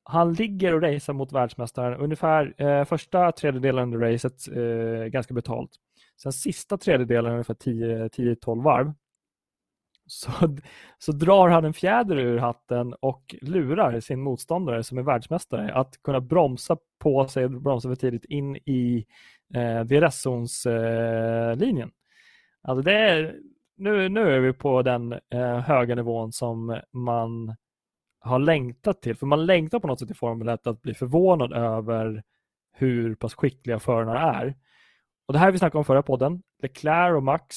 Han ligger och racear mot världsmästaren ungefär eh, första tredjedelen under racet eh, ganska betalt. Sen sista tredjedelen ungefär 10-12 varv så, så drar han en fjäder ur hatten och lurar sin motståndare som är världsmästare att kunna bromsa på sig, bromsa för tidigt in i eh, DRS-zonslinjen. Eh, alltså det är, nu, nu är vi på den eh, höga nivån som man har längtat till. För man längtar på något sätt i Formel 1 att bli förvånad över hur pass skickliga förarna är. Och Det här vi snackade om förra podden. Leclerc och Max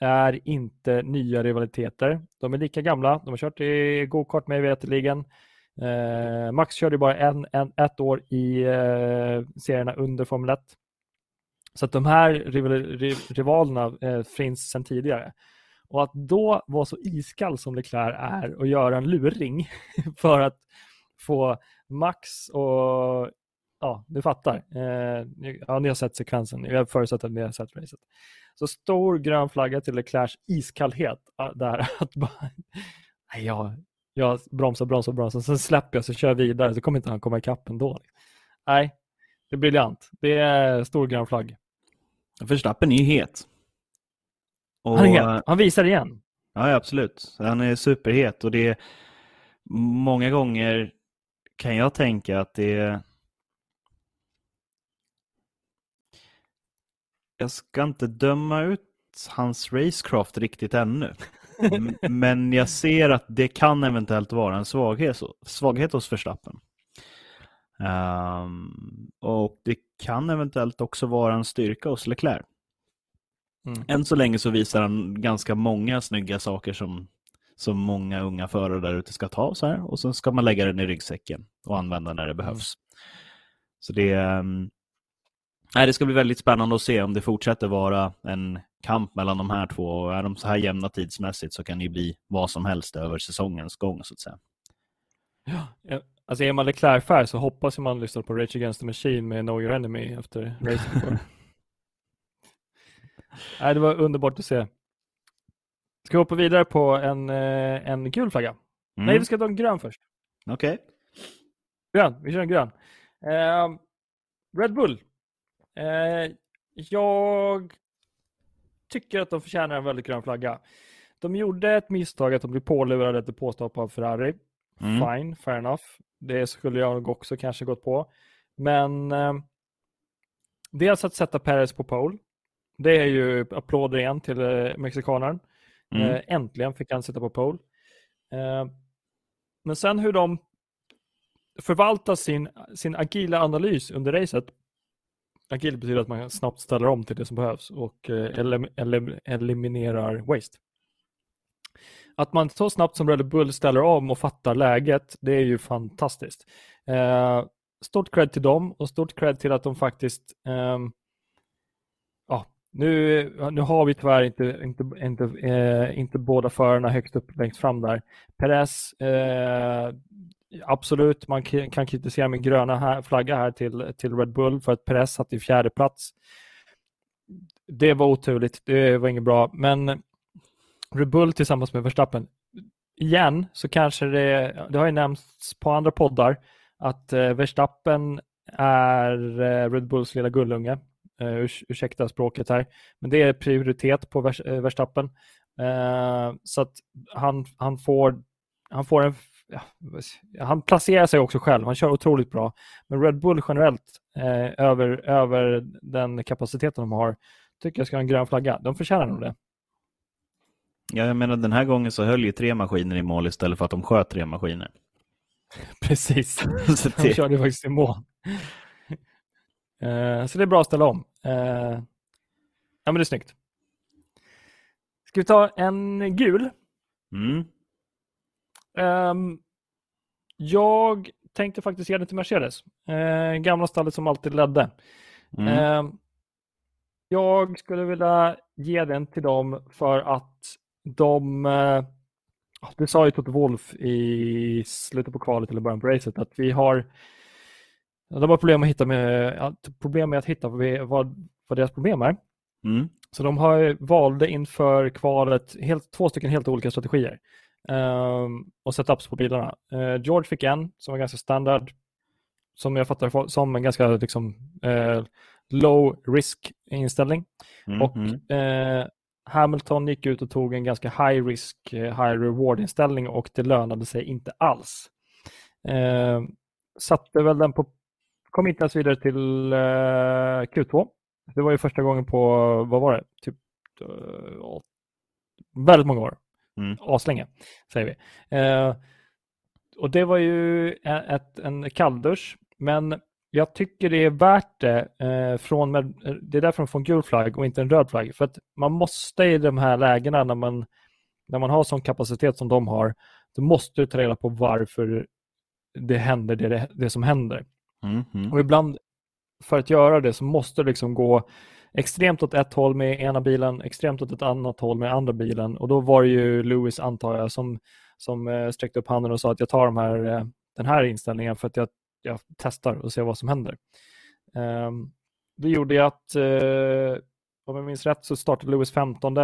är inte nya rivaliteter. De är lika gamla. De har kört i gokart mig veterligen. Eh, Max körde bara en, en, ett år i eh, serierna under Formel 1. Så att de här rival, rivalerna eh, finns sedan tidigare. Och att då vara så iskall som Leclerc är och göra en luring för att få Max och ja, du fattar. Eh, ja, ni har sett sekvensen. Jag förutsätter att ni har sett racet. Så stor grön flagga till Leclercs iskallhet. Där att bara, nej, jag, jag bromsar, bromsar, bromsar. Sen släpper jag så kör jag vidare så kommer inte han komma ikapp ändå. Nej, det är briljant. Det är stor grön flagg. Verstappen är ju het. Och, han, är het. han visar igen. Ja, absolut. Han är superhet och det är många gånger kan jag tänka att det är jag ska inte döma ut hans racecraft riktigt ännu. Men jag ser att det kan eventuellt vara en svaghet, svaghet hos Verstappen. Um, och det kan eventuellt också vara en styrka hos Leclerc. Mm. Än så länge så visar han ganska många snygga saker som, som många unga förare där ute ska ta så här. Och så ska man lägga den i ryggsäcken och använda när det mm. behövs. Mm. Så det, um, Nej, det ska bli väldigt spännande att se om det fortsätter vara en kamp mellan de här två. Och är de så här jämna tidsmässigt så kan det ju bli vad som helst över säsongens gång så att säga. Ja, alltså är man Leclerc så hoppas man lyssnar på Rage Against the Machine med Know Your Enemy efter racet. Nej, det var underbart att se. Ska vi hoppa vidare på en, eh, en gul flagga? Mm. Nej, vi ska ta en grön först. Okej. Okay. Grön, vi kör en grön. Uh, Red Bull Eh, jag tycker att de förtjänar en väldigt grön flagga. De gjorde ett misstag att de blev pålurade ett påstopp av Ferrari. Mm. Fine, fair enough. Det skulle jag också kanske gått på. Men eh, dels att sätta Perez på pole. Det är ju applåder igen till eh, mexikanaren. Mm. Eh, äntligen fick han sitta på pole. Eh, men sen hur de förvaltar sin, sin agila analys under racet Agil betyder att man snabbt ställer om till det som behövs och eh, elim elim eliminerar waste. Att man så snabbt som Red Bull ställer om och fattar läget, det är ju fantastiskt. Eh, stort cred till dem och stort cred till att de faktiskt eh, ja, nu, nu har vi tyvärr inte, inte, inte, eh, inte båda förarna högst upp längst fram där. Perez eh, absolut, man kan kritisera min gröna här, flagga här till, till Red Bull för att Perez satt i fjärde plats. Det var oturligt, det var inget bra, men Red Bull tillsammans med Verstappen, igen så kanske det, det har ju nämnts på andra poddar att eh, Verstappen är eh, Red Bulls lilla gullunge. Uh, ursäkta språket här, men det är prioritet på Verstappen. Så att han, han, får, han får en ja, han placerar sig också själv, han kör otroligt bra. Men Red Bull generellt, eh, över, över den kapaciteten de har, tycker jag ska ha en grön flagga. De förtjänar nog det. Ja, jag menar den här gången så höll ju tre maskiner i mål istället för att de sköt tre maskiner. Precis, de körde faktiskt i mål. eh, så det är bra att ställa om. Eh, ja, men det är snyggt. Ska vi ta en gul? Mm. Um, jag tänkte faktiskt ge det till Mercedes. Eh, gamla stallet som alltid ledde. Mm. Eh, jag skulle vilja ge den till dem för att de, eh, det sa ju Toto Wolf i slutet på kvalet eller början på racet, att vi har de har problem, att hitta med, problem med att hitta vad, vad deras problem är. Mm. Så de har valde inför kvalet helt, två stycken helt olika strategier um, och setups på bilarna. Uh, George fick en som var ganska standard, som jag fattar som en ganska liksom, uh, low risk inställning. Mm. Och uh, Hamilton gick ut och tog en ganska high risk, high reward inställning och det lönade sig inte alls. Ehm, satte väl den på, kom inte ens vidare till Q2 det var ju första gången på, vad var det, typ väldigt många år. Mm. Aslänge, säger vi. Uh, och det var ju ett, en kalldusch, men jag tycker det är värt det. Uh, från med, det är därför de får en gul flagg och inte en röd flagg. För att man måste i de här lägena när man, när man har sån kapacitet som de har, då måste du ta reda på varför det händer det, det, som händer. Mm, mm. Och ibland för att göra det så måste det liksom gå extremt åt ett håll med ena bilen, extremt åt ett annat håll med andra bilen. Och då var det ju Lewis, antar jag, som, som eh, sträckte upp handen och sa att jag tar de här, eh, den här inställningen för att jag, jag testar och ser vad som händer. Ehm, det gjorde att, eh, om jag minns rätt, så startade Lewis 15,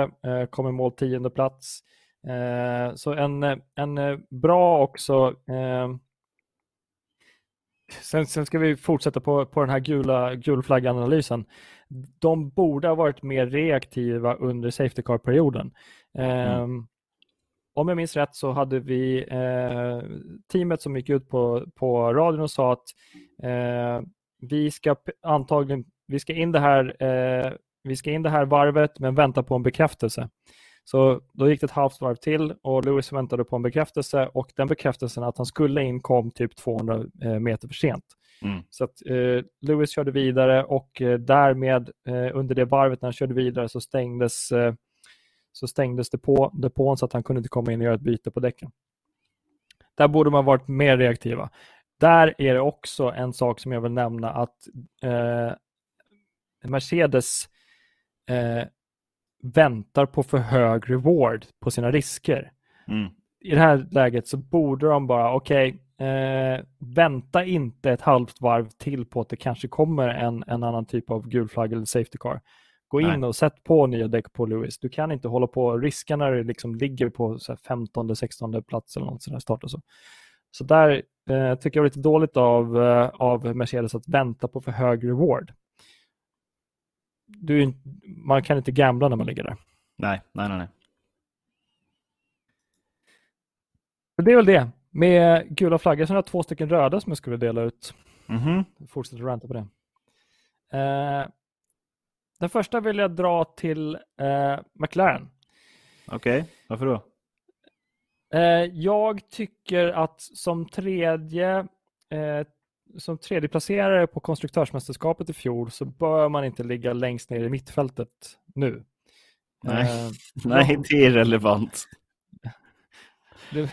kom i mål 10 plats. Så en, en bra också ehm, Sen, sen, ska vi fortsätta på, på den här gula gulflagganalysen. De borde ha varit mer reaktiva under Safety Car-perioden. Mm. Um, om jag minns rätt så hade vi eh, teamet som gick ut på, på radion och sa att eh, vi ska antagligen vi ska in det här eh, vi ska in det här varvet men vänta på en bekräftelse. Så då gick det ett halvt varv till och Lewis väntade på en bekräftelse och den bekräftelsen att han skulle in kom typ 200 eh, meter för sent. Mm. Så att eh, Lewis körde vidare och eh, därmed eh, under det varvet när han körde vidare så stängdes, eh, så stängdes depå, depån så att han kunde inte komma in och göra ett byte på däcken. Där borde man varit mer reaktiva. Där är det också en sak som jag vill nämna att eh, Mercedes väntar på för hög reward på sina risker. Mm. I det här läget så borde de bara, okej, okay, eh, vänta inte ett halvt varv till på att det kanske kommer en, en annan typ av gul flagg eller safety car. Gå in Nej. och sätt på nya däck på Lewis. Du kan inte hålla på och riska när det liksom ligger på 15-16 plats eller något sådär start och så. Så där eh, tycker jag är lite dåligt av, eh, av Mercedes att vänta på för hög reward du, man kan inte gambla när man ligger där. Nej, nej, nej. nej. Så det är väl det. Med gula flaggor så har jag två stycken röda som jag skulle dela ut. Mm -hmm. Fortsätter ranta på det. Eh, den första vill jag dra till eh, McLaren. Okej, okay. varför då? Eh, jag tycker att som tredje eh, som tredjeplacerare på konstruktörsmästerskapet i fjol så bör man inte ligga längst ner i mittfältet nu. Nej, uh, Nej det är relevant. Du,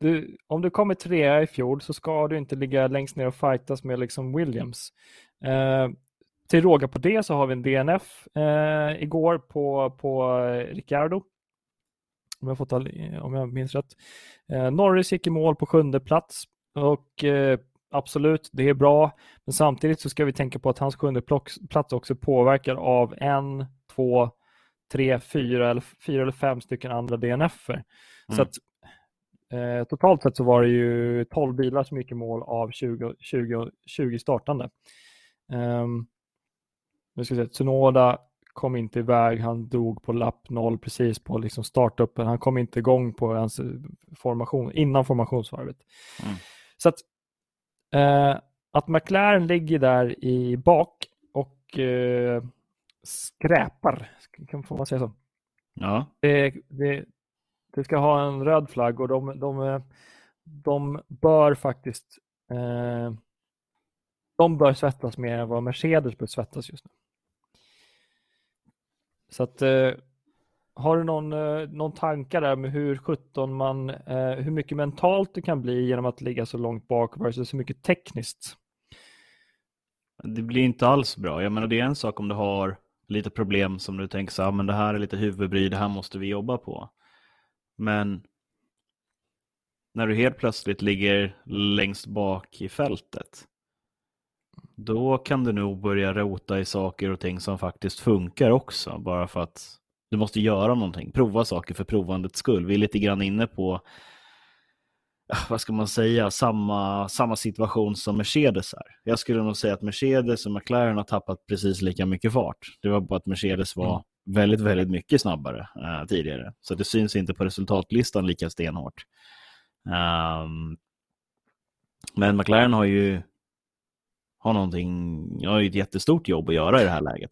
du, om du kommer trea i fjol så ska du inte ligga längst ner och fightas med liksom Williams. Uh, till råga på det så har vi en DNF uh, igår på, på Ricciardo. Om jag, fått om jag minns rätt. Norris gick i mål på sjunde plats och absolut, det är bra. Men samtidigt så ska vi tänka på att hans sjunde plats också påverkar av en, två, tre, fyra eller, fyra eller fem stycken andra DNFer. Mm. Så att eh, totalt sett så var det ju 12 bilar som gick i mål av 20, 20, 20 startande. Um, nu ska se, Tsunoda kom inte iväg, han dog på lapp noll precis på liksom startuppen. Han kom inte igång på ens formation, innan formationsvarvet. Mm. Så att Eh, att McLaren ligger där i bak och eh, skräpar, kan man säga så? Ja. Det, det, det, ska ha en röd flagg och de, de, eh, de bör faktiskt eh, de bör svettas mer än vad Mercedes bör svettas just nu. Så att eh, har du någon, eh, någon tankar där med hur 17 man, eh, hur mycket mentalt det kan bli genom att ligga så långt bak versus hur mycket tekniskt? Det blir inte alls bra. Jag menar, det är en sak om du har lite problem som du tänker så här, ah, men det här är lite huvudbry, det här måste vi jobba på. Men när du helt plötsligt ligger längst bak i fältet, då kan du nog börja rota i saker och ting som faktiskt funkar också, bara för att du måste göra någonting, prova saker för provandets skull. Vi är lite grann inne på, vad ska man säga, samma, samma situation som Mercedes är. Jag skulle nog säga att Mercedes och McLaren har tappat precis lika mycket fart. Det var bara att Mercedes var mm väldigt, väldigt mycket snabbare uh, tidigare. Så det syns inte på resultatlistan lika stenhårt. Um, men McLaren har ju har någonting, har ju ett jättestort jobb att göra i det här läget.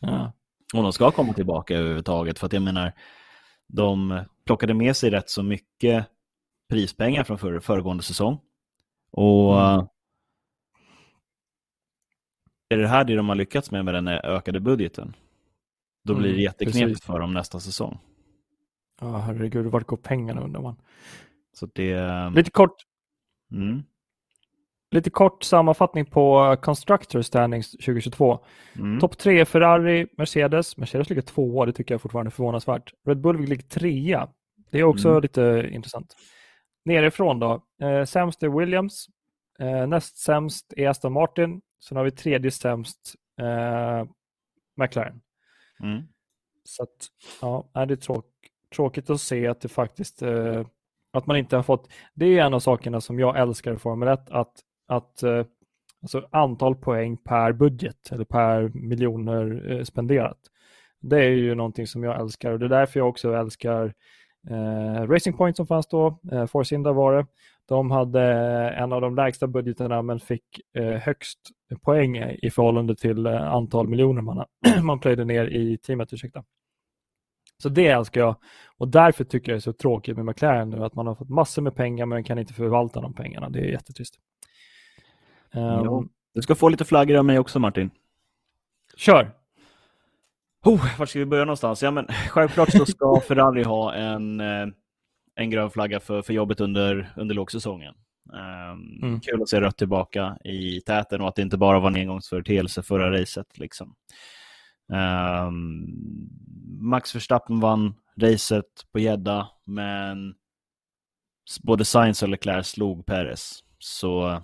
Ja. Och de ska komma tillbaka överhuvudtaget för att jag menar, de plockade med sig rätt så mycket prispengar från för, föregående säsong. Och mm. är det här det de har lyckats med med den ökade budgeten, då blir det mm, jätteknepigt för dem nästa säsong. Ja, herregud, vart går pengarna undrar man. Så det... Lite kort. Mm. Lite kort sammanfattning på Constructor Standings 2022. Mm. Topp tre Ferrari, Mercedes. Mercedes ligger tvåa, det tycker jag fortfarande är förvånansvärt. Red Bull ligger trea. Det är också mm. lite intressant. Nerifrån då. Eh, sämst är Williams. Eh, näst sämst är Aston Martin. Sen har vi tredje sämst eh, McLaren. Mm. Så att, ja, det är tråk, tråkigt att se att det faktiskt eh, att man inte har fått, det är en av sakerna som jag älskar i Formel 1, att, att eh, alltså antal poäng per budget eller per miljoner eh, spenderat. Det är ju någonting som jag älskar och det är därför jag också älskar eh, Racing Point som fanns då, eh, Force India var det. De hade en av de lägsta budgeterna men fick eh, högst poäng i förhållande till eh, antal miljoner man, man plöjde ner i teamet. Ursäkta. Så det älskar jag och därför tycker jag det är så tråkigt med McLaren nu att man har fått massor med pengar men kan inte förvalta de pengarna. Det är jättetrist. Um, du ska få lite flaggor av mig också Martin. Kör! Oh, var ska vi börja någonstans? Ja, men, självklart så ska Ferrari ha en, eh, en grön flagga för, för jobbet under, under lågsäsongen. Um, mm. Kul att se rött tillbaka i täten och att det inte bara var en engångsföreteelse förra racet. Liksom. Um, Max Verstappen vann racet på gädda, men både Sainz och Leclerc slog Perez. Så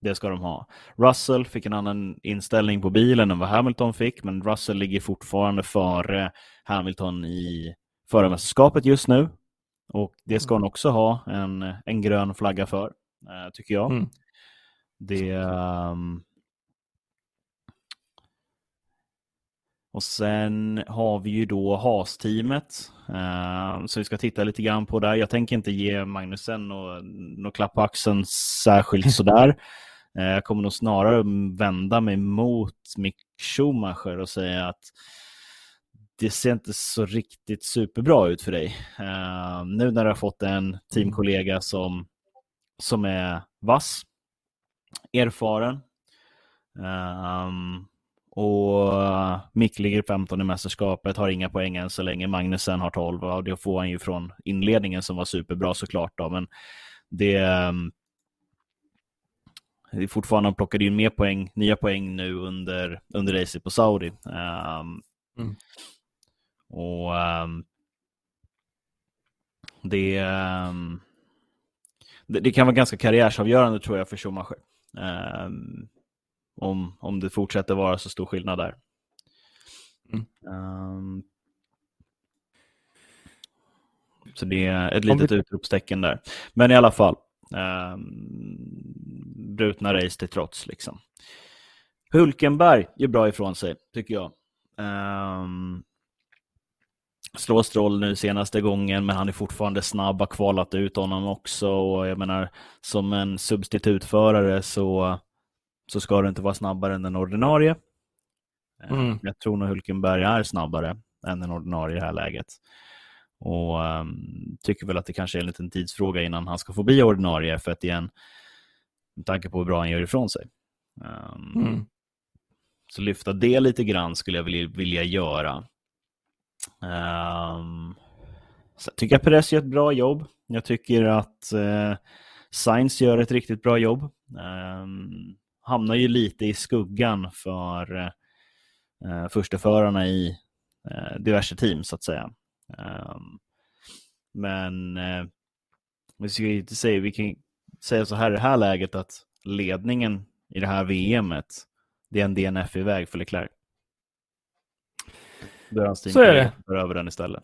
det ska de ha. Russell fick en annan inställning på bilen än vad Hamilton fick, men Russell ligger fortfarande före Hamilton i förarmästerskapet just nu. Och det ska han också ha en, en grön flagga för, tycker jag. Mm. Det, um, Och sen har vi ju då Haas-teamet uh, som vi ska titta lite grann på där. Jag tänker inte ge Magnusen någon klapp på axeln särskilt sådär. Uh, jag kommer nog snarare vända mig mot Mick Schumacher och säga att det ser inte så riktigt superbra ut för dig. Uh, nu när du har fått en teamkollega som, som är vass, erfaren, um, och Mick ligger 15 i mästerskapet, har inga poäng än så länge. Magnusen har 12 och det får han ju från inledningen som var superbra såklart. Då. Men det, ehm, det är fortfarande, han plockade in mer poäng, nya poäng nu under, under racet på Saudi. Um, mm. Och um, det, um, det, det, kan vara ganska karriärsavgörande tror jag för Schumacher. Um, om, om det fortsätter vara så stor skillnad där. Mm. Um, så det är ett litet vi... utropstecken där. Men i alla fall, um, brutna race till trots. Liksom. Hulkenberg gör bra ifrån sig, tycker jag. Um, slår Stroll nu senaste gången, men han är fortfarande snabb, har kvalat ut honom också. Och jag menar, som en substitutförare så så ska du inte vara snabbare än den ordinarie. Eh, mm. Jag tror nog Hulkenberg är snabbare än den ordinarie i det här läget. Och um, tycker väl att det kanske är en liten tidsfråga innan han ska få bli ordinarie för att igen, med tanke på hur bra han gör ifrån sig. Um, mm. Så lyfta det lite grann skulle jag vilja, vilja göra. Um, så jag tycker att Perez gör ett bra jobb. Jag tycker att uh, Sainz gör ett riktigt bra jobb. Um, hamnar ju lite i skuggan för eh, uh, försteförarna i uh, diverse team så att säga. Um, men uh, vi ska inte säga, vi kan säga så här i det här läget att ledningen i det här VMet, det är en DNF-iväg för Leclerc. Då är hans Så är det. över den istället.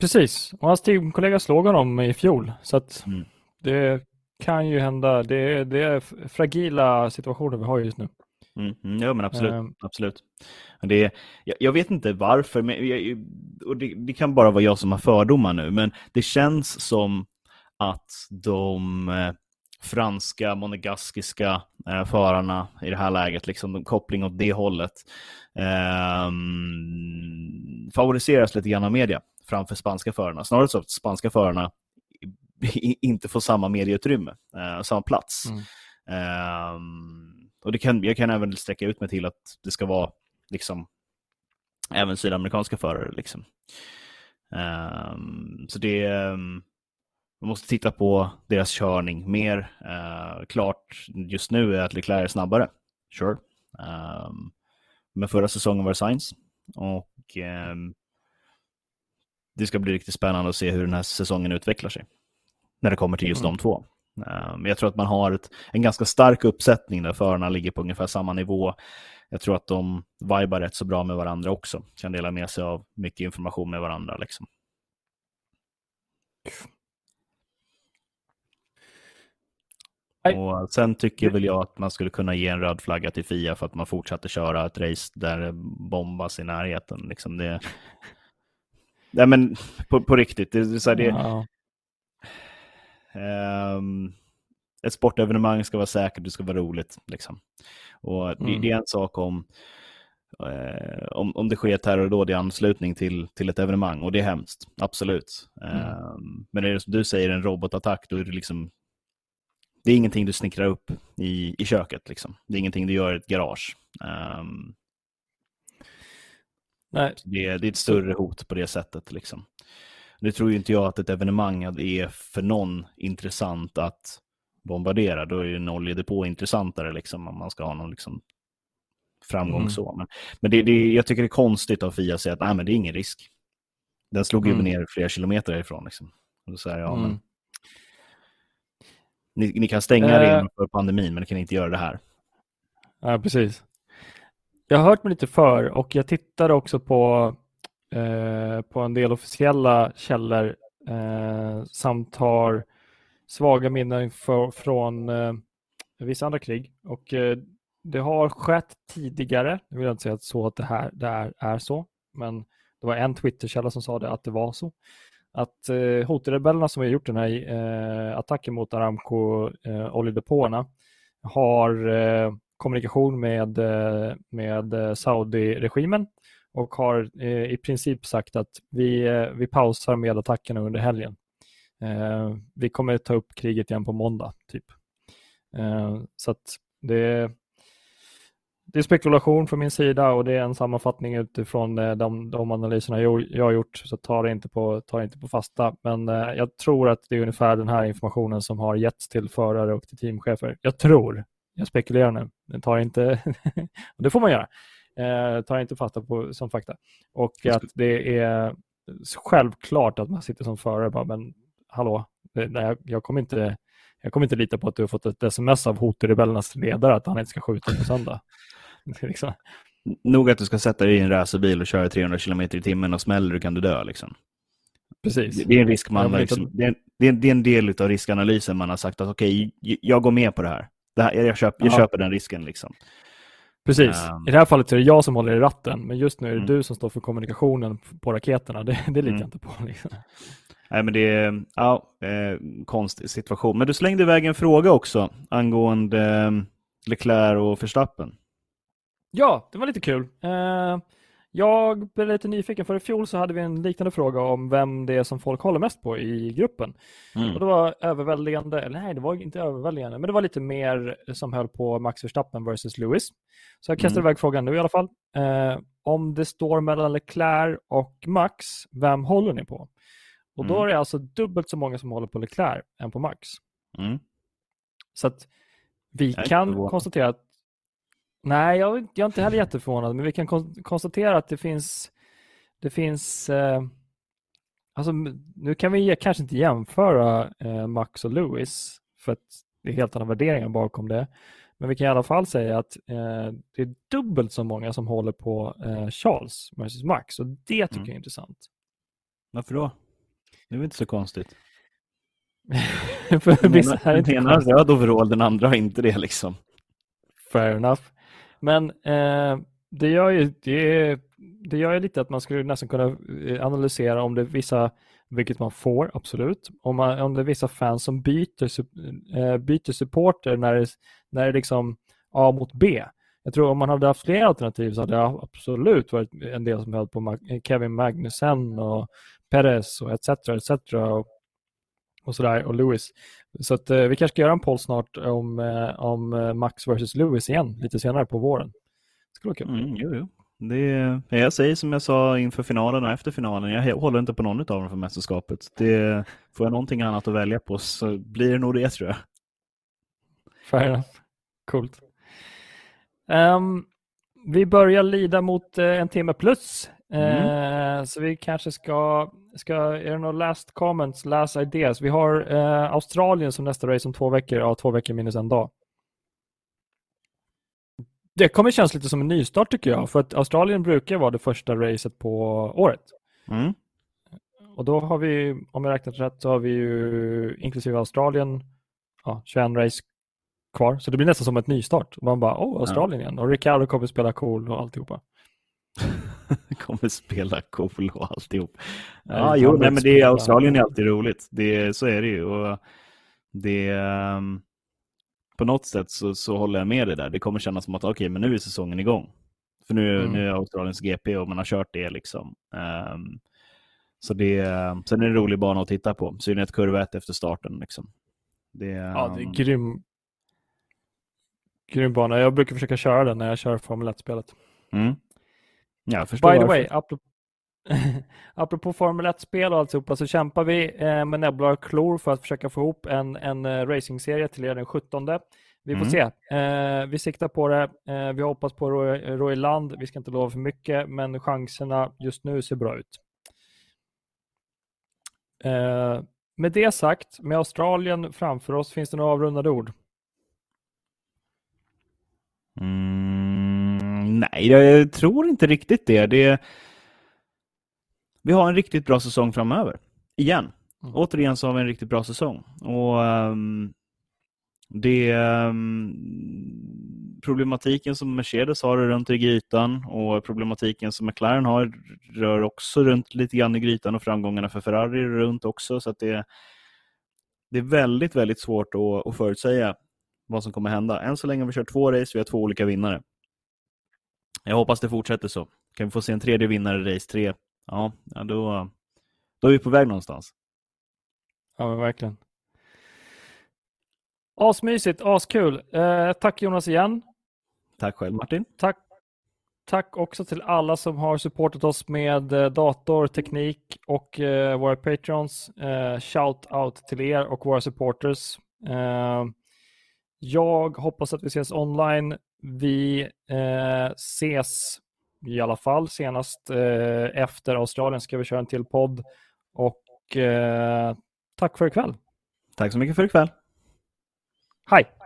Precis, och hans teamkollega slog honom i fjol. Så att Mm. det kan ju hända. Det är, det är fragila situationer vi har just nu. Mm, mm, ja, men absolut. Ehm. absolut. Det jag, jag vet inte varför, men jag, och det, det kan bara vara jag som har fördomar nu, men det känns som att de eh, franska, monegaskiska eh, förarna i det här läget, liksom de, koppling åt det hållet, eh, favoriseras lite grann av media framför spanska förarna. Snarare så att spanska förarna inte får samma medieutrymme, eh, samma plats. Mm. Ehm, och det kan, jag kan även sträcka ut mig till att det ska vara liksom även sydamerikanska förare. Liksom. Ehm, så det ehm, man måste titta på deras körning mer. Eh, klart just nu är att Leclerc är snabbare. Sure. Um, men förra säsongen var det Sainz. Och um, det ska bli riktigt spännande att se hur den här säsongen utvecklar sig. När det kommer till just Mm. de två. Um, jag tror att man har ett, en ganska stark uppsättning där förarna ligger på ungefär samma nivå. Jag tror att de vibar rätt så bra med varandra också. Kan dela med sig av mycket information med varandra. Liksom. Nej. Och sen tycker väl jag att man skulle kunna ge en röd flagga till Fia för att man fortsatte köra ett race där det bombas i närheten. Liksom det... Nej men på, på riktigt, det, så här, det, Ja. Ehm, ett sportevenemang ska vara säkert, det ska vara roligt. Liksom. Och det, Mm. det är en sak om, eh, om, om det sker terrordåd i anslutning till, till ett evenemang och det är hemskt, absolut. Ehm, men är det som du säger, en robotattack, då är det liksom det är ingenting du snickrar upp i, i köket. Liksom. Det är ingenting du gör i ett garage. Ehm, Nej, det, är, det är ett större hot på det sättet. Liksom. Nu tror ju inte jag att ett evenemang är för någon intressant att bombardera. Då är ju en oljedepå intressantare liksom, om man ska ha någon liksom, framgång Mm. så. Men, men det, det, jag tycker det är konstigt av Fia att säga att Nej, men det är ingen risk. Den slog ju Mm. ner flera kilometer ifrån. Liksom. Och då säger jag, ja, Mm. men, ni, ni kan stänga Eh. arenan för pandemin, men ni kan inte göra det här. Ja, precis. Jag har hört mig lite för och jag tittade också på, eh, på en del officiella källor eh, samt har svaga minnen för, från eh, vissa andra krig. Och eh, det har skett tidigare, jag vill inte säga att, så att det här det är, är så, men det var en Twitterkälla som sa det att det var så. Att eh, Houthi-rebellerna som har gjort den här eh, attacken mot Aramco eh, oljedepåerna har eh, kommunikation med, eh, med eh, Saudi-regimen och har eh, i princip sagt att vi, eh, vi pausar med attackerna under helgen. Eh, vi kommer ta upp kriget igen på måndag, typ. Eh, så att det, det är spekulation från min sida och det är en sammanfattning utifrån eh, de, de analyserna jag, jag har gjort, så ta det inte på, ta det inte på fasta. Men eh, jag tror att det är ungefär den här informationen som har getts till förare och till teamchefer. Jag tror, jag spekulerar nu, det tar inte, och det får man göra, eh, tar inte fasta på som fakta. Och att det är självklart att man sitter som förare och bara, men hallå, jag, jag kommer inte jag kommer inte lita på att du har fått ett sms av Houthi-rebellernas ledare att han inte ska skjuta på söndag. Liksom, Nog att du ska sätta dig i en racerbil och köra 300 km i timmen och smäller du kan du dö. Liksom. precis. Det, är en risk man liksom, det, är, det, är, det är en del av riskanalysen man har sagt att okej, j- jag går med på det här. Det här jag, köp, jag Ja. köper den risken. Liksom. Precis. Ehm. I det här fallet är det jag som håller i ratten, men just nu är det Mm. du som står för kommunikationen på raketerna. Det, det litar Mm. jag inte på. Liksom. Nej, men det är ja, eh, konstig situation. Men du slängde iväg en fråga också angående eh, Leclerc och Verstappen. Ja, det var lite kul. Eh, Jag blev lite nyfiken, för i fjol så hade vi en liknande fråga om vem det är som folk håller mest på i gruppen. Mm. Och det var överväldigande, eller nej, det var inte överväldigande, men det var lite mer som höll på Max Verstappen versus Lewis. Så jag kastar Mm. iväg frågan nu i alla fall. Eh, om det står mellan Leclerc och Max, vem håller ni på? Och då Mm. är det alltså dubbelt så många som håller på Leclerc än på Max. Mm. Så att vi kan konstatera att Nej, jag, jag är inte heller jätteförvånad, men vi kan kon konstatera att det finns det finns eh, alltså nu kan vi kanske inte jämföra eh, Max och Lewis för att det är helt andra värderingar bakom det. Men vi kan i alla fall säga att eh, det är dubbelt så många som håller på eh, Charles versus Max och det tycker Mm. jag är intressant. Varför då? Det är väl inte så konstigt. för Den ena, den ena har röd overall, den andra har inte det liksom. Fair enough. Men eh, det, gör ju, det, det gör ju lite att man skulle nästan kunna eh, analysera om det är vissa, vilket man får absolut, om, man, om det är vissa fans som byter, eh, byter supporter när det, när det är liksom A mot B. Jag tror om man hade haft fler alternativ så hade det absolut varit en del som höll på Kevin Magnussen och Perez och etc. etc. Och, och sådär och Lewis. Så att, eh, vi kanske ska göra en poll snart om, eh, om eh, Max versus Lewis igen lite senare på våren. Det skulle vara kul. Mm, jo, jo. Det, jag säger som jag sa inför finalen och efter finalen, jag håller inte på någon av dem för mästerskapet. Det, får jag någonting annat att välja på så blir det nog det tror jag. Fair enough. Coolt. Ehm, vi börjar lida mot en timme plus. Eh, så vi kanske ska, ska, är det några last comments, last ideas? Vi har eh, Australien som nästa race om två veckor, ja två veckor minus en dag. Det kommer kännas lite som en nystart tycker jag, för att Australien brukar vara det första racet på året. Mm. Och då har vi, om jag räknat rätt, så har vi ju inklusive Australien ja, 21 race kvar. Så det blir nästan som ett nystart. Och man bara, åh, Australien igen. Och Ricardo kommer spela cool och alltihopa. kommer spela cool och alltihop. Ja, jo, nej, men det, spela. Australien är alltid roligt. Det, så är det ju. Och det, ehm, på något sätt så, så håller jag med dig där. Det kommer kännas som att okej, men nu är säsongen igång. För nu, Mm. nu är Australiens GP och man har kört det liksom. Ehm, så det, sen är det en rolig bana att titta på. Synnerhet kurva ett efter starten. Liksom. Det, Ja, det är ehm, grym. Grym bana. Jag brukar försöka köra den när jag kör Formel 1-spelet. mm. Ja, By the varför. way, apropå, apropå Formel 1-spel och alltihopa så kämpar vi eh, med näbblar och klor för att försöka få ihop en, en eh, racingserie till er den 17. Vi får Mm. se. Eh, vi siktar på det. Eh, vi hoppas på Roy Land. Vi ska inte lova för mycket, men chanserna just nu ser bra ut. Eh, med det sagt, med Australien framför oss, finns det några avrundade ord? Mm, nej, jag tror inte riktigt det. det. Vi har en riktigt bra säsong framöver. Igen. Mm. Återigen så har vi en riktigt bra säsong. Och ehm, det ehm, problematiken som Mercedes har runt i grytan och problematiken som McLaren har rör också runt lite grann i grytan och framgångarna för Ferrari runt också. Så att det, det är väldigt, väldigt svårt att, att förutsäga vad som kommer hända. Än så länge har vi kört två race, vi har två olika vinnare. Jag hoppas det fortsätter så. Kan vi få se en tredje vinnare i race tre, ja, ja då, då är vi på väg någonstans. Ja, verkligen. Asmysigt, askul. Eh, tack Jonas igen. Tack själv Martin. Tack, tack också till alla som har supportat oss med eh, dator, teknik och eh, våra patrons. Eh, shout out till er och våra supporters. Eh, jag hoppas att vi ses online. Vi eh, ses i alla fall senast eh, efter Australien ska vi köra en till podd. Och eh, tack för ikväll. Tack så mycket för ikväll. Hej!